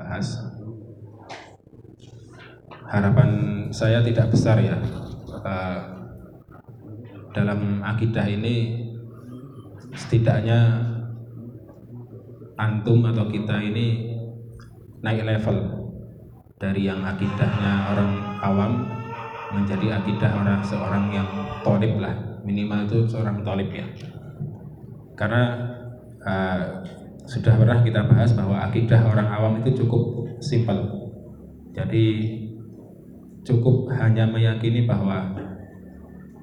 bahas. Harapan saya tidak besar ya. Uh, dalam akidah ini setidaknya antum atau kita ini naik level dari yang akidahnya orang awam menjadi akidah orang seorang yang tolib lah. Minimal itu seorang tolib ya. Karena uh, sudah pernah kita bahas bahwa akidah orang awam itu cukup simpel jadi cukup hanya meyakini bahwa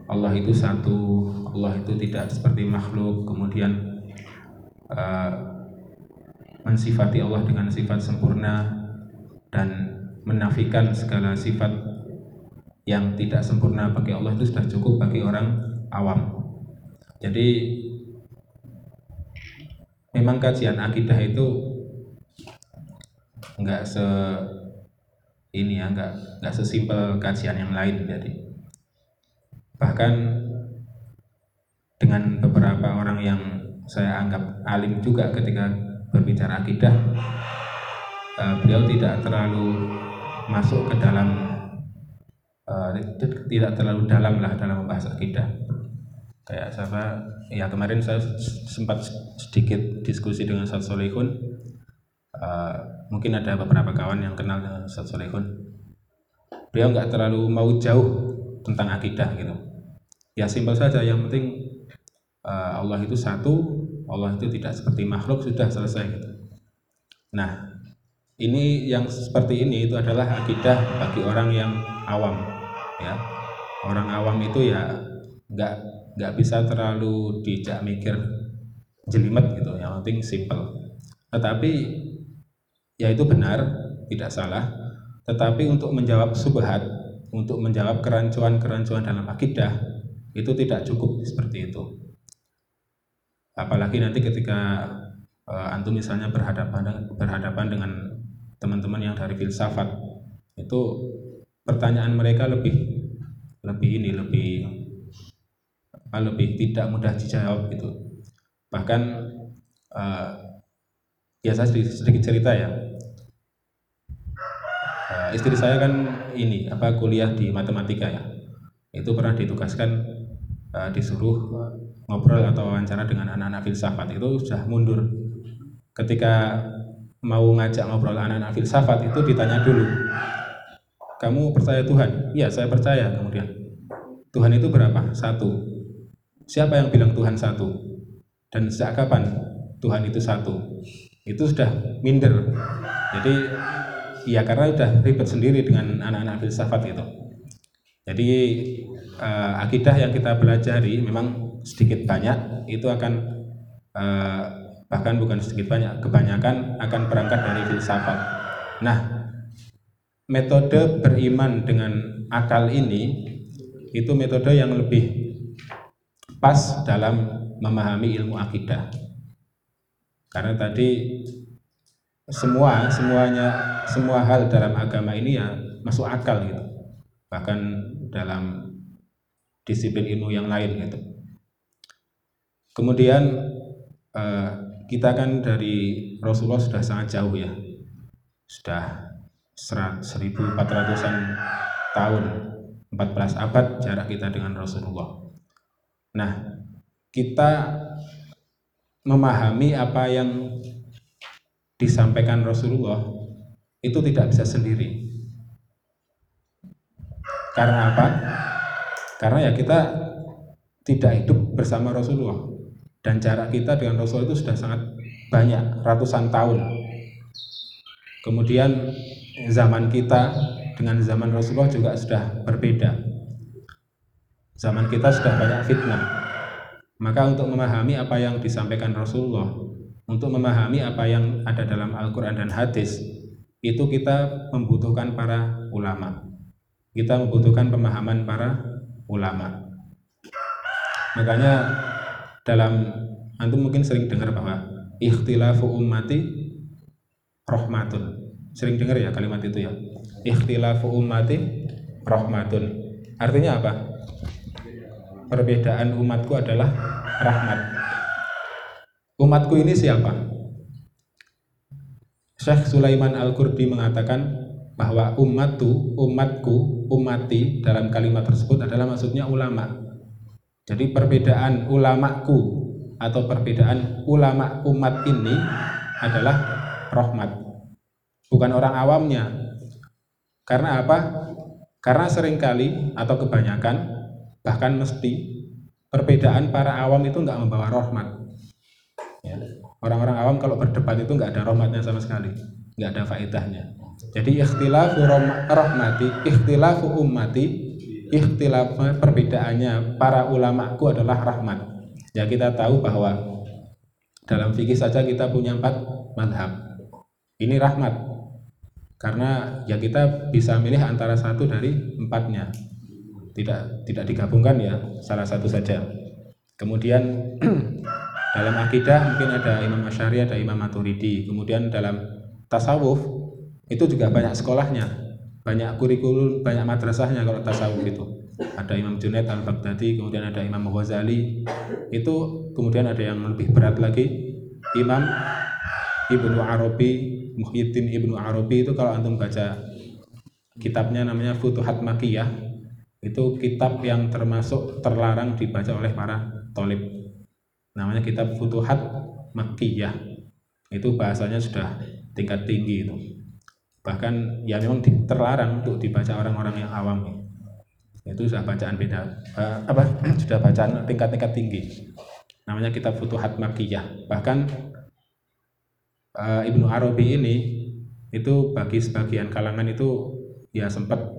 Allah itu satu, Allah itu tidak seperti makhluk, kemudian uh, mensifati Allah dengan sifat sempurna dan menafikan segala sifat yang tidak sempurna bagi Allah itu sudah cukup bagi orang awam. Jadi memang kajian akidah itu enggak se ini ya nggak nggak sesimpel kajian yang lain jadi bahkan dengan beberapa orang yang saya anggap alim juga ketika berbicara akidah uh, beliau tidak terlalu masuk ke dalam uh, tidak terlalu dalam lah dalam membahas akidah. Kayak siapa ya kemarin saya sempat sedikit diskusi dengan Ustaz Solihun uh, mungkin ada beberapa kawan yang kenal dengan Ustaz Solehun. Beliau nggak terlalu mau jauh tentang akidah gitu. Ya simpel saja. Yang penting uh, Allah itu satu Allah itu tidak seperti makhluk sudah selesai gitu. Nah ini yang seperti ini itu adalah akidah bagi orang yang awam ya. Orang awam itu ya nggak nggak bisa terlalu dijak mikir jelimet gitu yang penting simple tetapi ya itu benar, tidak salah. Tetapi untuk menjawab subhat, untuk menjawab kerancuan-kerancuan dalam akidah, itu tidak cukup seperti itu. Apalagi nanti ketika uh, antum misalnya berhadapan berhadapan dengan teman-teman yang dari filsafat, itu pertanyaan mereka lebih lebih ini lebih lebih tidak mudah dijawab gitu. Bahkan uh, biasa sedikit, sedikit cerita ya uh, istri saya kan ini apa kuliah di matematika ya itu pernah ditugaskan uh, disuruh ngobrol atau wawancara dengan anak-anak filsafat itu sudah mundur ketika mau ngajak ngobrol anak-anak filsafat itu ditanya dulu kamu percaya Tuhan? Iya saya percaya kemudian Tuhan itu berapa? Satu siapa yang bilang Tuhan satu? dan sejak kapan Tuhan itu satu? itu sudah minder jadi Iya karena udah ribet sendiri dengan anak-anak filsafat gitu. Jadi uh, akidah yang kita pelajari memang sedikit banyak itu akan uh, bahkan bukan sedikit banyak kebanyakan akan berangkat dari filsafat. Nah metode beriman dengan akal ini itu metode yang lebih pas dalam memahami ilmu akidah. Karena tadi semua semuanya semua hal dalam agama ini ya masuk akal gitu. Bahkan dalam disiplin ilmu yang lain gitu. Kemudian eh, kita kan dari Rasulullah sudah sangat jauh ya. Sudah 1400-an tahun 14 abad jarak kita dengan Rasulullah nah kita memahami apa yang disampaikan Rasulullah itu tidak bisa sendiri. Karena apa? Karena ya kita tidak hidup bersama Rasulullah dan jarak kita dengan Rasulullah itu sudah sangat banyak, ratusan tahun. Kemudian zaman kita dengan zaman Rasulullah juga sudah berbeda. Zaman kita sudah banyak fitnah. Maka untuk memahami apa yang disampaikan Rasulullah untuk memahami apa yang ada dalam Al-Quran dan hadis itu kita membutuhkan para ulama. Kita membutuhkan pemahaman para ulama. Makanya dalam antum mungkin sering dengar bahwa ikhtilafu ummati rahmatun. Sering dengar ya kalimat itu ya? Ikhtilafu ummati rahmatun. Artinya apa perbedaan umatku adalah rahmat Umatku ini siapa? Syekh Sulaiman Al-Qurdi mengatakan bahwa umatku, umatku, umati dalam kalimat tersebut adalah maksudnya ulama. Jadi perbedaan ulamaku atau perbedaan ulama umat ini adalah rahmat. Bukan orang awamnya. Karena apa? Karena sering kali atau kebanyakan bahkan mesti perbedaan para awam itu nggak membawa rahmat. Ya. Orang-orang awam kalau berdebat itu nggak ada rahmatnya sama sekali, nggak ada faedahnya. Jadi ikhtilafu rahmati, ikhtilafu ummati, ikhtilaf perbedaannya para ulamaku adalah rahmat. Ya kita tahu bahwa dalam fikih saja kita punya empat madhab. Ini rahmat. Karena ya kita bisa milih antara satu dari empatnya. Tidak tidak digabungkan ya, salah satu saja. Kemudian dalam akidah mungkin ada Imam Asy'ari, ada Imam Maturidi. Kemudian dalam tasawuf itu juga banyak sekolahnya. Banyak kurikulum banyak madrasahnya kalau tasawuf itu. Ada Imam Junaid al Baghdadi kemudian ada Imam Ghazali. Itu kemudian ada yang lebih berat lagi. Imam Ibnu Arabi Muhyiddin Ibnu Arabi itu kalau antum baca kitabnya namanya Futuhat Makiyah itu kitab yang termasuk terlarang dibaca oleh para tolib. Namanya kitab Futuhat Makiyah itu bahasanya sudah tingkat tinggi itu. Bahkan ya memang terlarang untuk dibaca orang-orang yang awam. Itu sudah bacaan beda uh, apa sudah bacaan tingkat-tingkat tinggi. Namanya kitab Futuhat Makiyah bahkan uh, Ibnu Arabi ini itu bagi sebagian kalangan itu ya sempat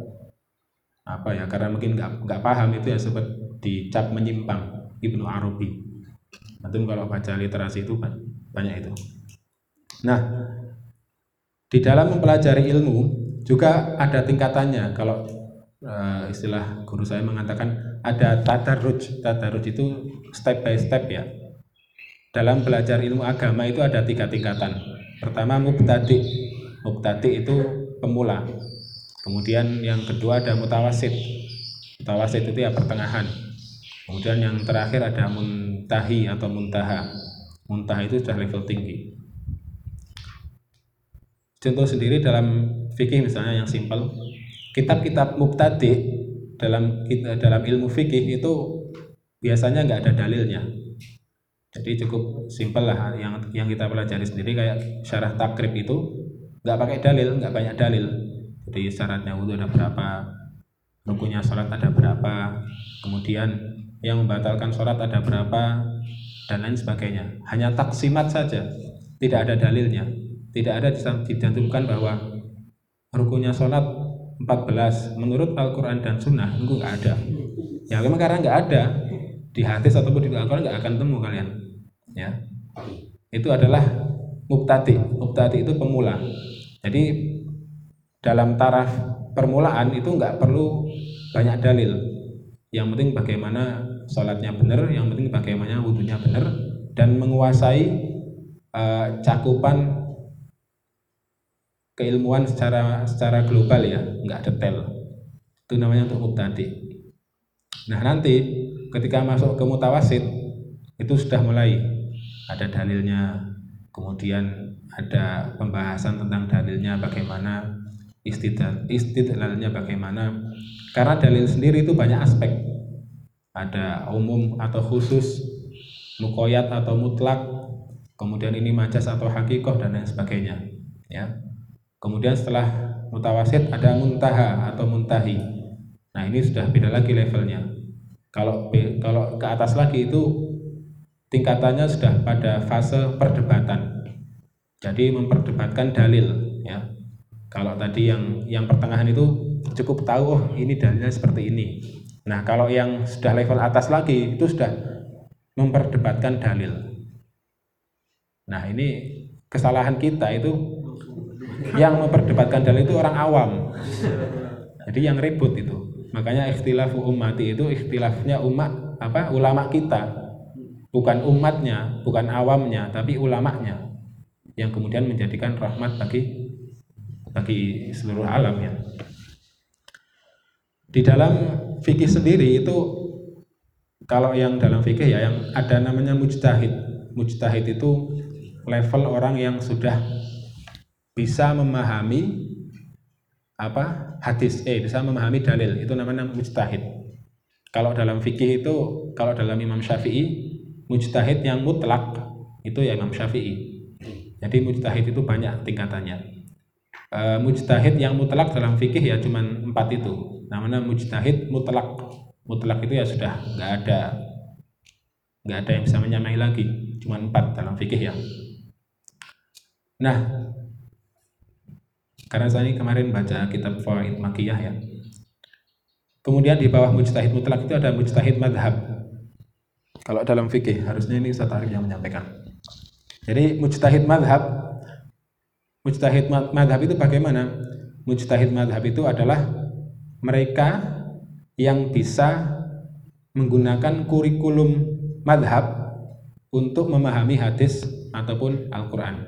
apa ya karena mungkin nggak nggak paham itu ya sempat dicap menyimpang Ibnu Arabi nanti kalau baca literasi itu banyak itu nah di dalam mempelajari ilmu juga ada tingkatannya. Kalau uh, istilah guru saya mengatakan ada tadarruj. Tadarruj itu step by step ya. Dalam belajar ilmu agama itu ada tiga tingkatan. Pertama mubtadi. Mubtadi itu pemula. Kemudian yang kedua ada mutawasid. Mutawasid itu ya pertengahan. Kemudian yang terakhir ada muntahi atau muntaha. Muntaha itu sudah level tinggi. Contoh sendiri dalam fikih misalnya yang simpel, kitab-kitab mubtadi dalam dalam ilmu fikih itu biasanya nggak ada dalilnya. Jadi cukup simpel lah yang yang kita pelajari sendiri kayak syarah takrib itu nggak pakai dalil, nggak banyak dalil. Jadi syaratnya wudhu ada berapa, rukunya sholat ada berapa, kemudian yang membatalkan sholat ada berapa, dan lain sebagainya. Hanya taksimat saja, tidak ada dalilnya. Tidak ada dicantumkan bahwa rukunya sholat 14 menurut Al-Quran dan Sunnah itu nggak ada. Ya memang karena nggak ada di hadis ataupun di Al-Quran nggak akan temu kalian. Ya. Itu adalah mubtadi. Mubtadi itu pemula. Jadi dalam taraf permulaan itu nggak perlu banyak dalil yang penting bagaimana sholatnya benar yang penting bagaimana wudhunya benar dan menguasai uh, cakupan keilmuan secara secara global ya, nggak detail. Itu namanya untuk mubtadi. Nah nanti ketika masuk ke mutawasid itu sudah mulai ada dalilnya, kemudian ada pembahasan tentang dalilnya bagaimana istidlal istidlalnya bagaimana karena dalil sendiri itu banyak aspek ada umum atau khusus mukoyat atau mutlak kemudian ini majas atau hakikoh dan lain sebagainya ya Kemudian setelah mutawasid ada muntaha atau muntahi. Nah ini sudah beda lagi levelnya. Kalau kalau ke atas lagi itu tingkatannya sudah pada fase perdebatan. Jadi memperdebatkan dalil ya. Kalau tadi yang yang pertengahan itu cukup tahu oh ini dalilnya seperti ini. Nah, kalau yang sudah level atas lagi itu sudah memperdebatkan dalil. Nah, ini kesalahan kita itu yang memperdebatkan dalil itu orang awam jadi yang ribut itu makanya ikhtilafu ummati itu ikhtilafnya umat apa ulama kita bukan umatnya bukan awamnya tapi ulamanya yang kemudian menjadikan rahmat bagi bagi seluruh alam ya. Di dalam fikih sendiri itu kalau yang dalam fikih ya yang ada namanya mujtahid. Mujtahid itu level orang yang sudah bisa memahami apa hadis eh bisa memahami dalil. Itu namanya mujtahid. Kalau dalam fikih itu kalau dalam Imam Syafi'i mujtahid yang mutlak itu ya Imam Syafi'i. Jadi mujtahid itu banyak tingkatannya e, mujtahid yang mutlak dalam fikih ya cuman empat itu namanya mujtahid mutlak mutlak itu ya sudah nggak ada nggak ada yang bisa menyamai lagi cuma empat dalam fikih ya nah karena saya kemarin baca kitab Fawaid Makiyah ya. Kemudian di bawah mujtahid mutlak itu ada mujtahid madhab. Kalau dalam fikih harusnya ini Ustaz Arif yang menyampaikan. Jadi mujtahid madhab, mujtahid madhab itu bagaimana? Mujtahid madhab itu adalah mereka yang bisa menggunakan kurikulum madhab untuk memahami hadis ataupun Al-Quran.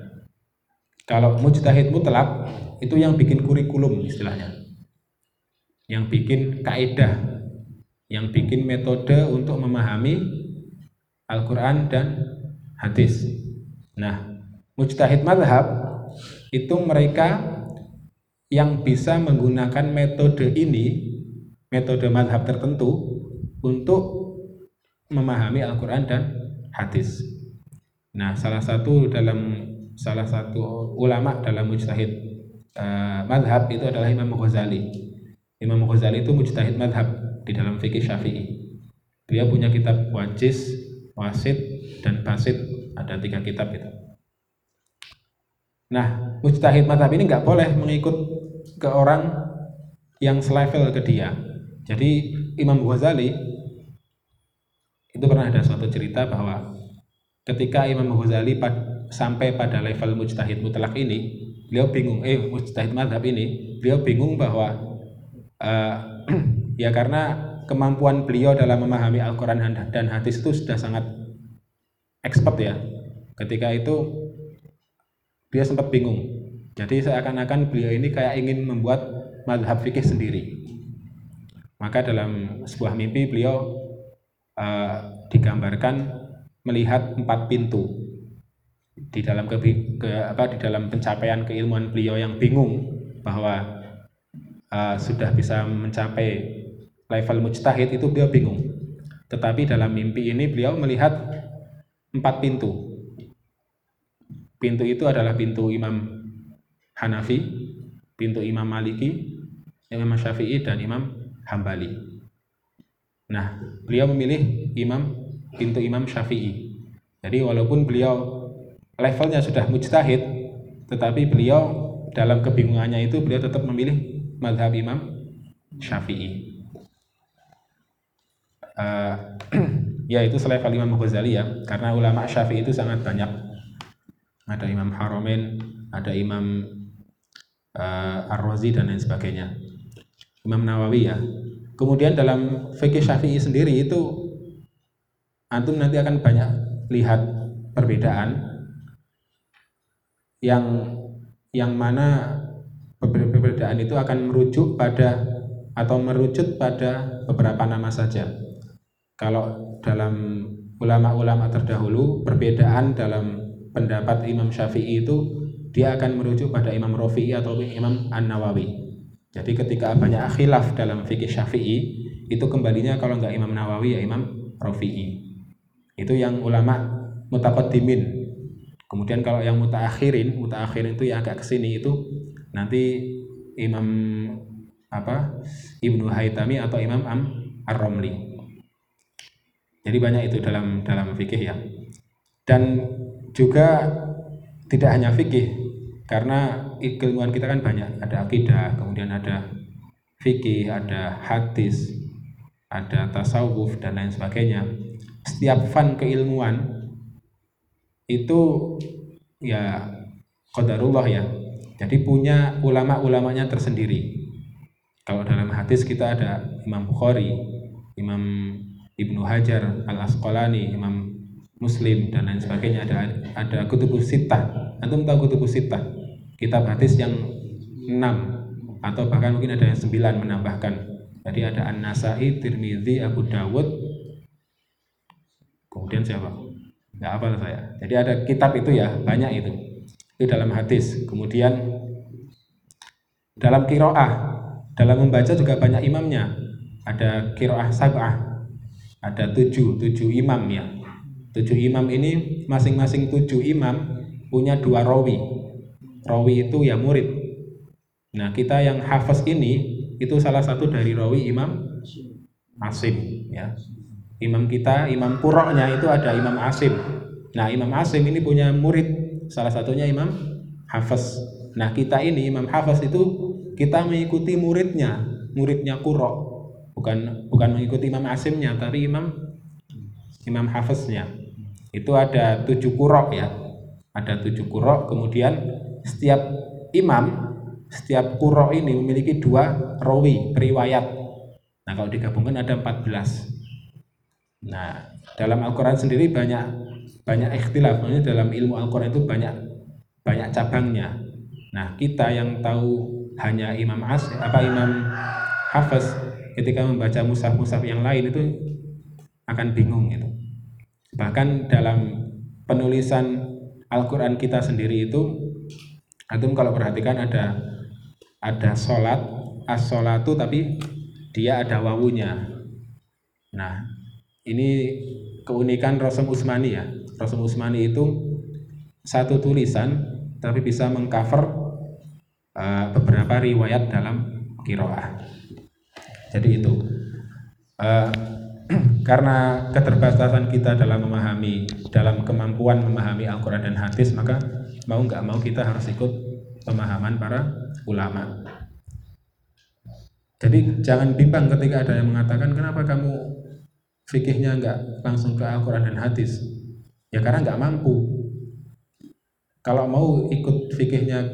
Kalau mujtahid mutlak itu yang bikin kurikulum istilahnya yang bikin kaidah yang bikin metode untuk memahami Al-Quran dan hadis nah mujtahid madhab itu mereka yang bisa menggunakan metode ini metode madhab tertentu untuk memahami Al-Quran dan hadis nah salah satu dalam salah satu ulama dalam mujtahid uh, madhab itu adalah Imam Ghazali. Imam Ghazali itu mujtahid madhab di dalam fikih syafi'i. Dia punya kitab wajis, wasit, dan basit. Ada tiga kitab itu. Nah, mujtahid madhab ini nggak boleh mengikut ke orang yang selevel ke dia. Jadi Imam Ghazali itu pernah ada suatu cerita bahwa ketika Imam Ghazali pad, sampai pada level mujtahid mutlak ini, beliau bingung eh mujtahid madhab ini beliau bingung bahwa uh, ya karena kemampuan beliau dalam memahami Al-Quran dan hadis itu sudah sangat expert ya ketika itu dia sempat bingung jadi seakan-akan beliau ini kayak ingin membuat madhab fikih sendiri maka dalam sebuah mimpi beliau uh, digambarkan melihat empat pintu di dalam ke, ke apa di dalam pencapaian keilmuan beliau yang bingung bahwa uh, sudah bisa mencapai level mujtahid itu beliau bingung. Tetapi dalam mimpi ini beliau melihat empat pintu. Pintu itu adalah pintu Imam Hanafi, pintu Imam Maliki, Imam Syafi'i dan Imam Hambali. Nah, beliau memilih imam pintu Imam Syafi'i. Jadi walaupun beliau levelnya sudah mujtahid, tetapi beliau dalam kebingungannya itu beliau tetap memilih madhab Imam Syafi'i. Uh, ya itu selevel Imam Ghazali ya, karena ulama Syafi'i itu sangat banyak. Ada Imam Haromen, ada Imam uh, Ar-Razi dan lain sebagainya. Imam Nawawi ya. Kemudian dalam fikih Syafi'i sendiri itu antum nanti akan banyak lihat perbedaan yang yang mana perbedaan itu akan merujuk pada atau merucut pada beberapa nama saja. Kalau dalam ulama-ulama terdahulu perbedaan dalam pendapat Imam Syafi'i itu dia akan merujuk pada Imam Rafi'i atau Imam An-Nawawi. Jadi ketika banyak khilaf dalam fikih Syafi'i itu kembalinya kalau nggak Imam Nawawi ya Imam Rafi'i. Itu yang ulama mutaqaddimin Kemudian kalau yang mutaakhirin, mutaakhirin itu yang agak ke sini itu nanti Imam apa Ibnu Haytami atau Imam Am Ar-Romli. Jadi banyak itu dalam dalam fikih ya. Dan juga tidak hanya fikih karena keilmuan kita kan banyak, ada akidah, kemudian ada fikih, ada hadis, ada tasawuf dan lain sebagainya. Setiap fan keilmuan itu ya qadarullah ya. Jadi punya ulama-ulamanya tersendiri. Kalau dalam hadis kita ada Imam Bukhari, Imam Ibnu Hajar, Al Asqalani, Imam Muslim dan lain sebagainya ada ada kutubus sitah. Antum tahu kutubus sitah? Kitab hadis yang enam atau bahkan mungkin ada yang sembilan menambahkan. Jadi ada An-Nasai, Tirmidzi, Abu Dawud, kemudian siapa? nggak hafal saya jadi ada kitab itu ya banyak itu itu dalam hadis kemudian dalam kiroah dalam membaca juga banyak imamnya ada kiroah sabah ada tujuh tujuh imam ya tujuh imam ini masing-masing tujuh imam punya dua rawi. Rawi itu ya murid. Nah kita yang hafaz ini itu salah satu dari rawi imam asim ya. Imam kita imam kuroknya itu ada imam asim. Nah imam asim ini punya murid salah satunya imam hafaz nah kita ini imam hafaz itu kita mengikuti muridnya muridnya kurok. Bukan bukan mengikuti Imam Asimnya tapi Imam Imam Hafiznya itu ada tujuh kurok ya. Ada tujuh kurok kemudian setiap imam setiap kurok ini memiliki dua rawi periwayat. Nah kalau digabungkan ada 14 nah dalam Al-Quran sendiri banyak banyak ikhtilaf. Maksudnya dalam ilmu Al-Quran itu banyak banyak cabangnya. Nah kita yang tahu hanya Imam As apa Imam Hafiz ketika membaca musaf-musaf yang lain itu akan bingung gitu. Bahkan dalam penulisan Al-Quran kita sendiri itu, antum kalau perhatikan ada ada sholat, as-sholatu tapi dia ada wawunya. Nah, ini keunikan Rasul Usmani ya. Rasul Usmani itu satu tulisan tapi bisa mengcover uh, beberapa riwayat dalam kiroah. Jadi itu uh, karena keterbatasan kita dalam memahami, dalam kemampuan memahami Al-Quran dan hadis, maka mau nggak mau kita harus ikut pemahaman para ulama. Jadi jangan bimbang ketika ada yang mengatakan kenapa kamu fikihnya nggak langsung ke Al-Quran dan hadis. Ya karena nggak mampu. Kalau mau ikut fikihnya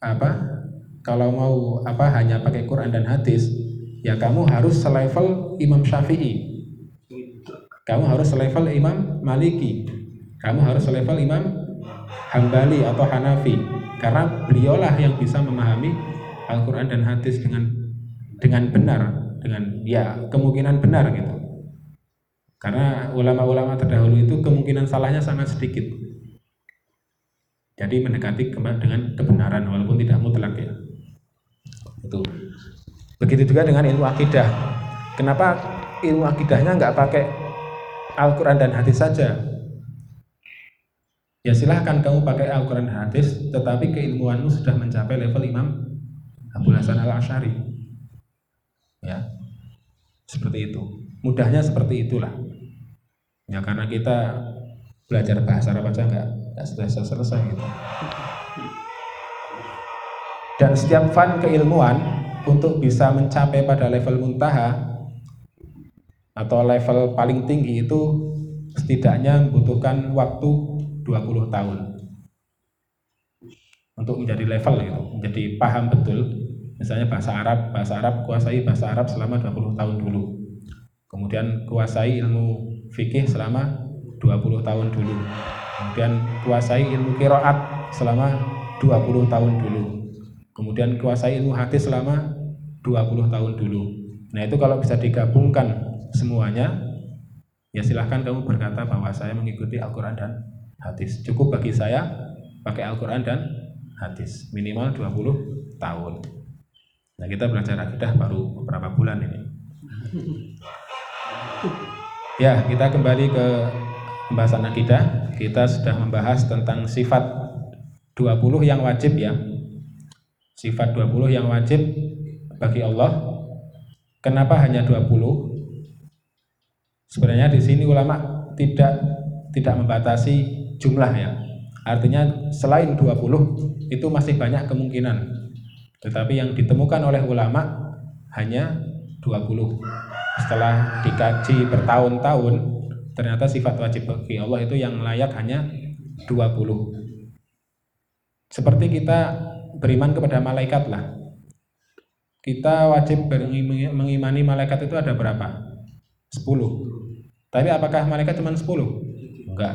apa? Kalau mau apa hanya pakai Quran dan hadis, ya kamu harus selevel Imam Syafi'i. Kamu harus selevel Imam Maliki. Kamu harus selevel Imam Hambali atau Hanafi. Karena beliaulah yang bisa memahami Al-Quran dan hadis dengan dengan benar, dengan ya kemungkinan benar gitu. Karena ulama-ulama terdahulu itu kemungkinan salahnya sangat sedikit. Jadi mendekati dengan kebenaran walaupun tidak mutlak ya. Itu. Begitu juga dengan ilmu akidah. Kenapa ilmu akidahnya nggak pakai Al-Quran dan hadis saja? Ya silahkan kamu pakai Al-Quran dan hadis, tetapi keilmuanmu sudah mencapai level Imam Abu Hasan al Ashari. Ya, seperti itu. Mudahnya seperti itulah. Ya karena kita belajar bahasa Arab aja nggak nggak selesai selesai gitu. Dan setiap fan keilmuan untuk bisa mencapai pada level muntaha atau level paling tinggi itu setidaknya membutuhkan waktu 20 tahun untuk menjadi level gitu, menjadi paham betul. Misalnya bahasa Arab, bahasa Arab kuasai bahasa Arab selama 20 tahun dulu. Kemudian kuasai ilmu fikih selama 20 tahun dulu. Kemudian kuasai ilmu kiroat selama 20 tahun dulu. Kemudian kuasai ilmu hadis selama 20 tahun dulu. Nah itu kalau bisa digabungkan semuanya, ya silahkan kamu berkata bahwa saya mengikuti Al-Quran dan hadis. Cukup bagi saya pakai Al-Quran dan hadis, minimal 20 tahun. Nah kita belajar akidah baru beberapa bulan ini. Ya, kita kembali ke pembahasan akidah. Kita sudah membahas tentang sifat 20 yang wajib ya. Sifat 20 yang wajib bagi Allah. Kenapa hanya 20? Sebenarnya di sini ulama tidak tidak membatasi jumlah ya. Artinya selain 20 itu masih banyak kemungkinan. Tetapi yang ditemukan oleh ulama hanya 20. Setelah dikaji bertahun-tahun, ternyata sifat wajib bagi Allah itu yang layak hanya 20. Seperti kita beriman kepada malaikat lah kita wajib mengimani malaikat itu ada berapa? 10. Tapi apakah malaikat cuma 10? Enggak.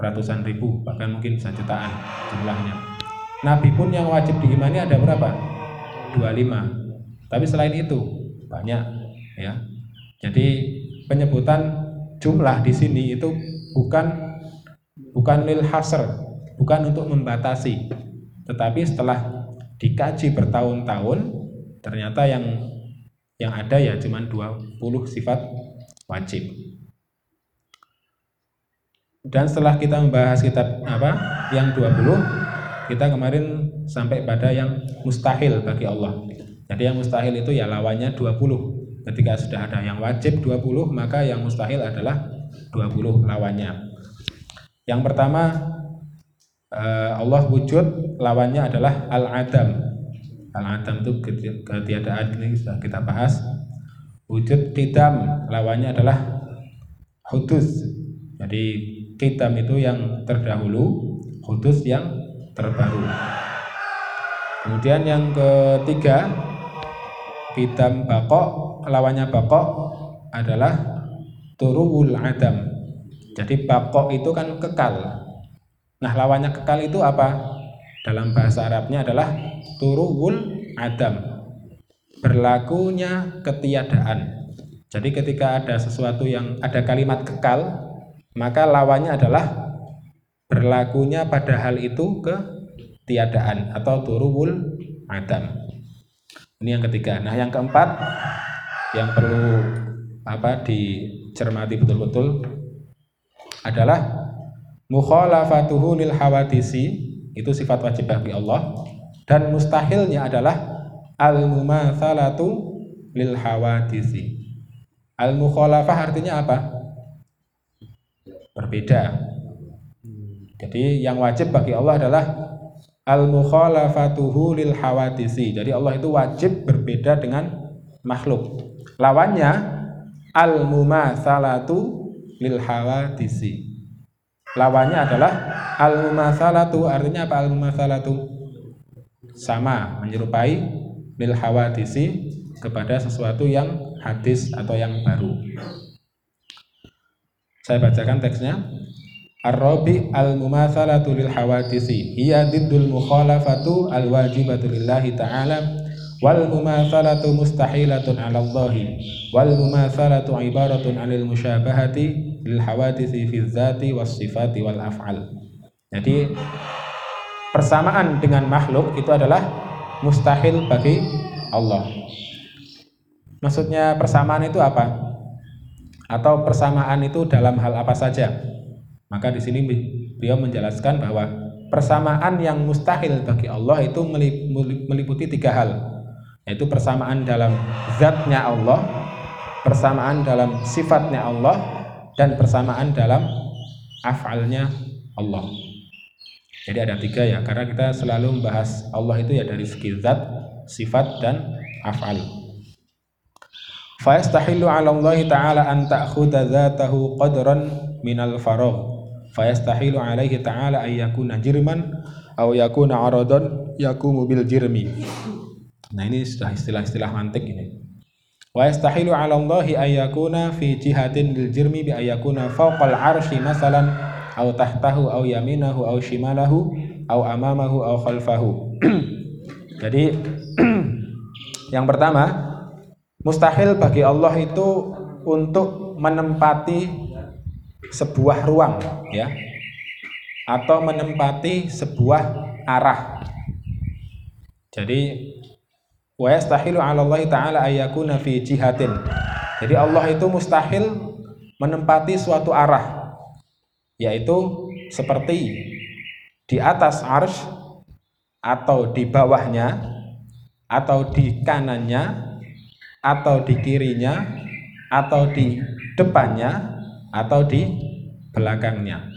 Ratusan ribu, bahkan mungkin bisa jutaan jumlahnya. Nabi pun yang wajib diimani ada berapa? 25. Tapi selain itu banyak ya. Jadi penyebutan jumlah di sini itu bukan bukan lil hasr, bukan untuk membatasi. Tetapi setelah dikaji bertahun-tahun ternyata yang yang ada ya cuma 20 sifat wajib. Dan setelah kita membahas kitab apa yang 20, kita kemarin sampai pada yang mustahil bagi Allah. Jadi yang mustahil itu ya lawannya 20. Ketika sudah ada yang wajib 20, maka yang mustahil adalah 20 lawannya. Yang pertama eh, Allah wujud lawannya adalah al-adam. Al-adam itu ketiadaan ini sudah kita bahas. Wujud kitam lawannya adalah hudus. Jadi kitam itu yang terdahulu, hudus yang terbaru. Kemudian yang ketiga, kitam bakok, lawannya bakok adalah turuwul adam. Jadi bakok itu kan kekal. Nah lawannya kekal itu apa? Dalam bahasa Arabnya adalah turuwul adam. Berlakunya ketiadaan. Jadi ketika ada sesuatu yang ada kalimat kekal, maka lawannya adalah berlakunya pada hal itu ke tiadaan atau turuwul adam. Ini yang ketiga. Nah, yang keempat yang perlu apa dicermati betul-betul adalah mukhalafatuhu lil hawadisi itu sifat wajib bagi Allah dan mustahilnya adalah al mumatsalatu lil hawadisi. Al mukhalafah artinya apa? Berbeda. Jadi yang wajib bagi Allah adalah al mukhalafatuhu lil hawadisi. Jadi Allah itu wajib berbeda dengan makhluk. Lawannya al mumatsalatu lil hawadisi. Lawannya adalah al mumatsalatu artinya apa al mumatsalatu? Sama, menyerupai lil hawadisi kepada sesuatu yang hadis atau yang baru. Saya bacakan teksnya. Ar-rabi al-mumatsalatu lil hawadisi hiya diddul mukhalafatu al-wajibatu lillahi ta'ala wal mumatsalatu mustahilatun 'ala Allah wal mumatsalatu ibaratun 'anil musyabahati lil hawadisi fi dzati was sifati wal af'al. Jadi persamaan dengan makhluk itu adalah mustahil bagi Allah. Maksudnya persamaan itu apa? Atau persamaan itu dalam hal apa saja. Maka di sini beliau menjelaskan bahwa persamaan yang mustahil bagi Allah itu meliputi tiga hal, yaitu persamaan dalam zatnya Allah, persamaan dalam sifatnya Allah, dan persamaan dalam afalnya Allah. Jadi ada tiga ya, karena kita selalu membahas Allah itu ya dari segi zat, sifat, dan afal. Fayastahillu 'ala Allah ta'ala an ta'khudha dzatahu qadran minal faragh. Fayastahillu 'alaihi ta'ala ay yakuna jirman aw yakuna 'aradan yakumu bil jirmi. Nah ini sudah istilah-istilah mantik ini. Wa yastahilu 'ala Allah ay yakuna fi jihatin lil jirmi bi ay yakuna fawqal 'arsy masalan aw tahtahu aw yaminahu aw shimalahu aw amamahu aw khalfahu. Jadi yang pertama Mustahil bagi Allah itu untuk menempati sebuah ruang ya atau menempati sebuah arah. Jadi wa 'ala Allah taala ayyakuna fi jihatin. Jadi Allah itu mustahil menempati suatu arah yaitu seperti di atas ars atau di bawahnya atau di kanannya atau di kirinya atau di depannya atau di belakangnya.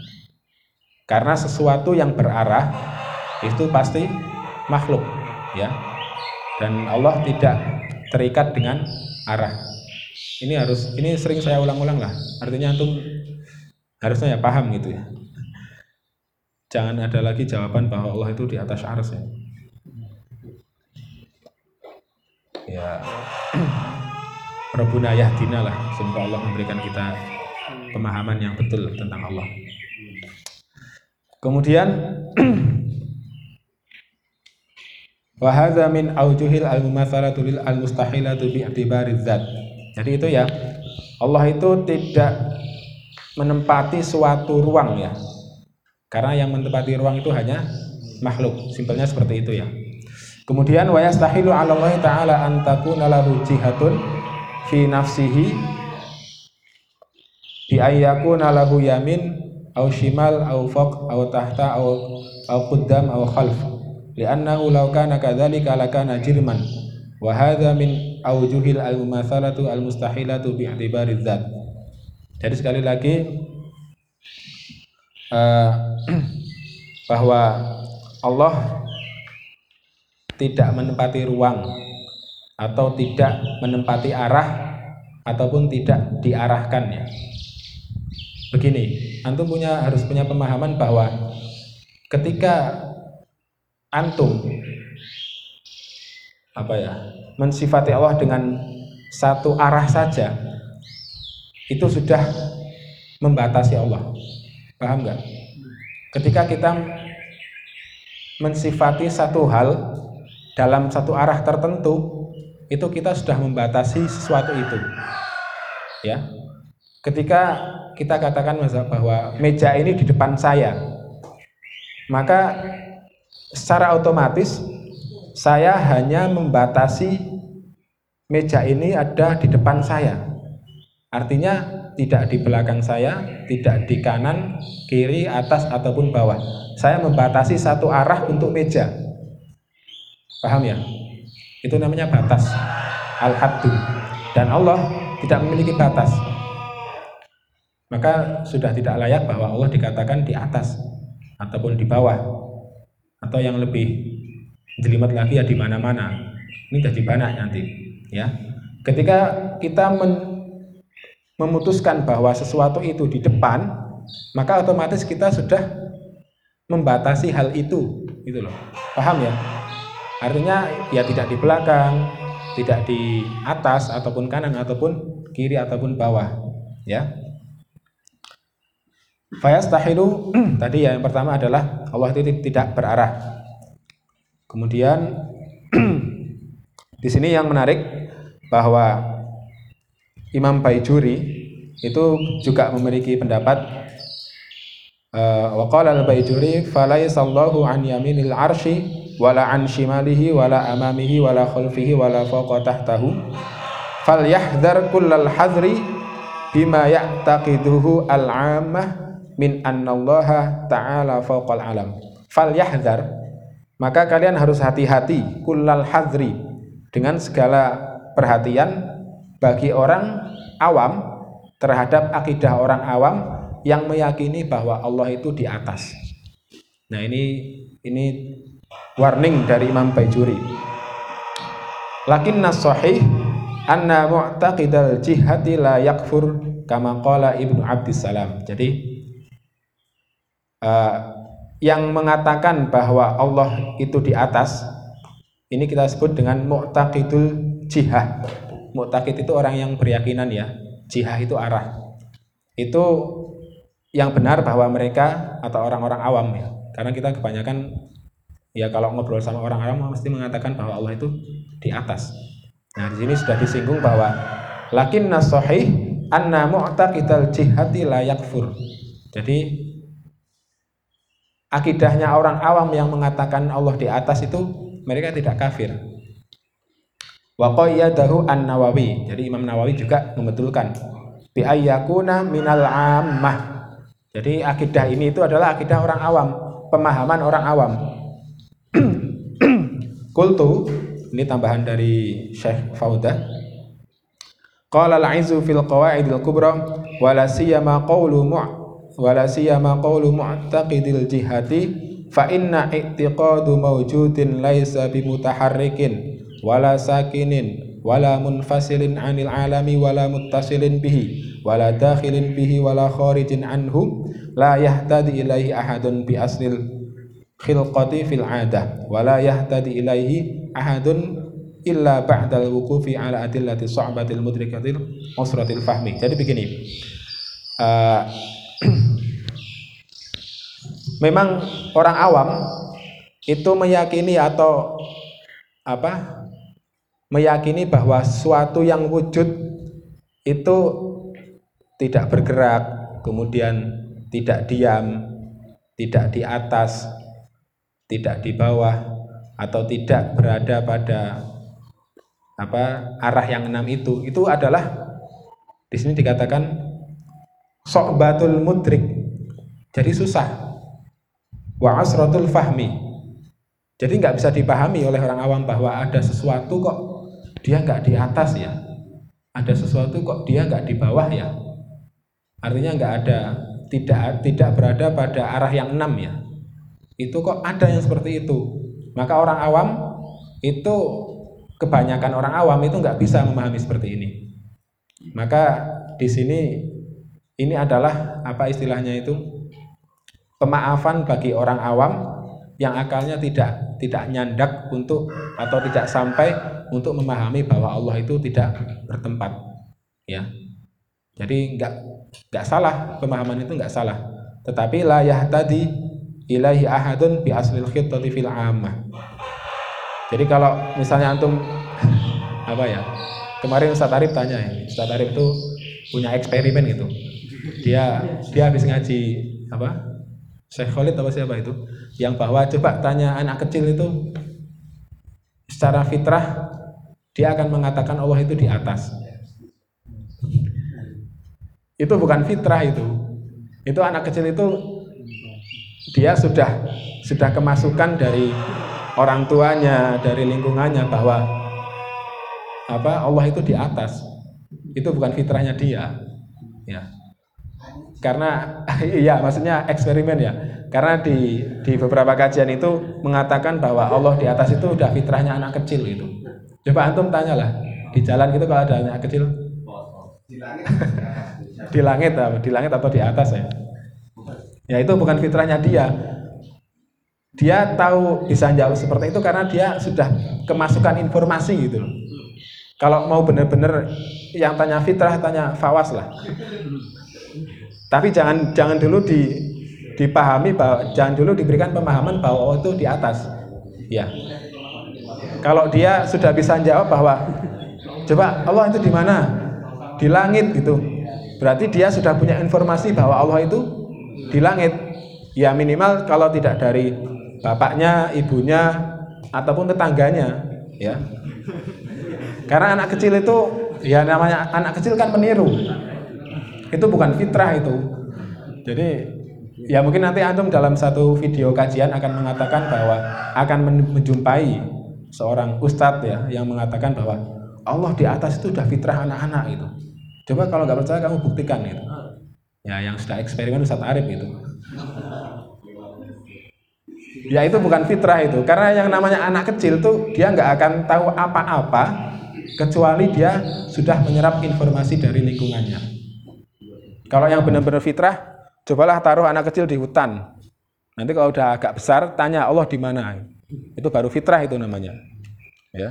Karena sesuatu yang berarah itu pasti makhluk ya. Dan Allah tidak terikat dengan arah. Ini harus ini sering saya ulang-ulang lah. Artinya antum harusnya ya paham gitu ya. Jangan ada lagi jawaban bahwa Allah itu di atas ars ya ya. Rabbuna yahdina lah. Semoga Allah memberikan kita pemahaman yang betul tentang Allah. Kemudian wa hadza min aujuhil al mumatsalatu lil al mustahilatu bi i'tibari zat. Jadi itu ya Allah itu tidak menempati suatu ruang ya. Karena yang menempati ruang itu hanya makhluk. Simpelnya seperti itu ya Kemudian wa yastahilu 'ala Allah taala an takuna lahu jihatun fi nafsihi bi ayyakuna lahu yamin au shimal au faq au tahta au au qaddam au khalf. Li'annahu law kana kadzalika lakana jirman. Wa hadha min awjuhil al-mumathalatu al-mustahilatu bi'tibari dzat. Jadi sekali lagi uh, bahwa Allah tidak menempati ruang atau tidak menempati arah ataupun tidak diarahkan ya. Begini, antum punya harus punya pemahaman bahwa ketika antum apa ya mensifati Allah dengan satu arah saja itu sudah membatasi Allah paham nggak ketika kita mensifati satu hal dalam satu arah tertentu itu kita sudah membatasi sesuatu itu. Ya. Ketika kita katakan bahwa meja ini di depan saya maka secara otomatis saya hanya membatasi meja ini ada di depan saya. Artinya tidak di belakang saya tidak di kanan kiri atas ataupun bawah. Saya membatasi satu arah untuk meja Paham ya? Itu namanya batas. Al-haddu. Dan Allah tidak memiliki batas. Maka sudah tidak layak bahwa Allah dikatakan di atas ataupun di bawah atau yang lebih jelimet lagi ya di mana-mana. Ini jadi banyak nanti, ya. Ketika kita memutuskan bahwa sesuatu itu di depan, maka otomatis kita sudah membatasi hal itu, gitu loh. Paham ya? Artinya ya tidak di belakang, tidak di atas ataupun kanan ataupun kiri ataupun bawah, ya. Fayastahilu tadi ya yang pertama adalah Allah itu tidak berarah. Kemudian di sini yang menarik bahwa Imam Baijuri itu juga memiliki pendapat uh, wa qala al-Baijuri an yaminil arsy wala an shimalihi wala amamihi wala khalfihi wala fawqa tahtahu falyahdhar kullal hadri bima ya'taqiduhu al-'ammah min annallaha ta'ala fawqal alam falyahdhar maka kalian harus hati-hati kullal hadri dengan segala perhatian bagi orang awam terhadap akidah orang awam yang meyakini bahwa Allah itu di atas. Nah, ini ini warning dari Imam Baijuri lakin nasahih anna mu'taqidal jihati la yakfur kama qala Ibnu Abdissalam jadi uh, yang mengatakan bahwa Allah itu di atas ini kita sebut dengan mu'taqidul jihah. Mu'taqid itu orang yang beryakinan ya jihah itu arah. Itu yang benar bahwa mereka atau orang-orang awam ya. Karena kita kebanyakan ya kalau ngobrol sama orang awam mesti mengatakan bahwa Allah itu di atas. Nah, di sini sudah disinggung bahwa lakin nasahih anna mu'taqidal jihati la yakfur. Jadi akidahnya orang awam yang mengatakan Allah di atas itu mereka tidak kafir. Wa qayyadahu an-Nawawi. Jadi Imam Nawawi juga membetulkan bi ayyakuna minal ammah. Jadi akidah ini itu adalah akidah orang awam, pemahaman orang awam. Kultu ini tambahan dari Syekh Fauda. Qala al-'izzu fil qawaidil kubra wala siyama qawlu mu' wala siyama qawlu mu'taqidil jihati fa inna i'tiqadu mawjudin laisa bimutaharrikin wala sakinin wala munfasilin 'anil 'alami wala muttasilin bihi wala dakhilin bihi wala kharijin anhu la yahtadi ilaihi ahadun bi aslil khilqati fil adah wala yahtadi ilaihi ahadun illa ba'dal wuqufi ala adillati sa'batil mudrikatil usratil fahmi. Jadi begini uh, memang orang awam itu meyakini atau apa meyakini bahwa suatu yang wujud itu tidak bergerak kemudian tidak diam tidak di atas tidak di bawah, atau tidak berada pada apa arah yang enam itu itu adalah di sini dikatakan sokbatul mudrik. Jadi susah. Wa asratul fahmi. Jadi nggak bisa dipahami oleh orang awam bahwa ada sesuatu kok dia nggak di atas ya. Ada sesuatu kok dia nggak di bawah ya. Artinya nggak ada tidak tidak berada pada arah yang enam ya itu kok ada yang seperti itu? Maka orang awam itu kebanyakan orang awam itu nggak bisa memahami seperti ini. Maka di sini ini adalah apa istilahnya itu? Pemaafan bagi orang awam yang akalnya tidak tidak nyandak untuk atau tidak sampai untuk memahami bahwa Allah itu tidak bertempat ya. Jadi nggak nggak salah pemahaman itu nggak salah. Tetapi la tadi ilahi ahadun bi aslil khittati fil ammah jadi kalau misalnya antum apa ya? Kemarin Ustaz Arif tanya ya, Ustaz Arif itu punya eksperimen gitu. Dia dia habis ngaji apa? Syekh Khalid apa siapa itu? Yang bahwa coba tanya anak kecil itu secara fitrah dia akan mengatakan Allah itu di atas. Itu bukan fitrah itu. Itu anak kecil itu dia sudah sudah kemasukan dari orang tuanya, dari lingkungannya bahwa apa Allah itu di atas. Itu bukan fitrahnya dia. Ya. Karena iya maksudnya eksperimen ya. Karena di di beberapa kajian itu mengatakan bahwa Allah di atas itu udah fitrahnya anak kecil itu. Coba antum tanyalah di jalan gitu kalau ada anak kecil di langit di langit di langit atau di atas ya ya itu bukan fitrahnya dia dia tahu bisa jawab seperti itu karena dia sudah kemasukan informasi gitu. Kalau mau benar-benar yang tanya fitrah tanya fawas lah. Tapi jangan jangan dulu di dipahami bahwa jangan dulu diberikan pemahaman bahwa Allah itu di atas. Ya. Kalau dia sudah bisa jawab bahwa coba Allah itu di mana? Di langit gitu. Berarti dia sudah punya informasi bahwa Allah itu di langit. Ya minimal kalau tidak dari bapaknya, ibunya, ataupun tetangganya, ya. Karena anak kecil itu, ya namanya anak kecil kan meniru. Itu bukan fitrah itu. Jadi ya mungkin nanti antum dalam satu video kajian akan mengatakan bahwa akan menjumpai seorang ustadz ya yang mengatakan bahwa Allah di atas itu sudah fitrah anak-anak itu. Coba kalau nggak percaya kamu buktikan itu. Ya yang sudah eksperimen Ustadz Arif itu ya itu bukan fitrah itu. Karena yang namanya anak kecil tuh dia nggak akan tahu apa-apa kecuali dia sudah menyerap informasi dari lingkungannya. Kalau yang benar-benar fitrah cobalah taruh anak kecil di hutan. Nanti kalau udah agak besar tanya Allah di mana. Itu baru fitrah itu namanya. Ya.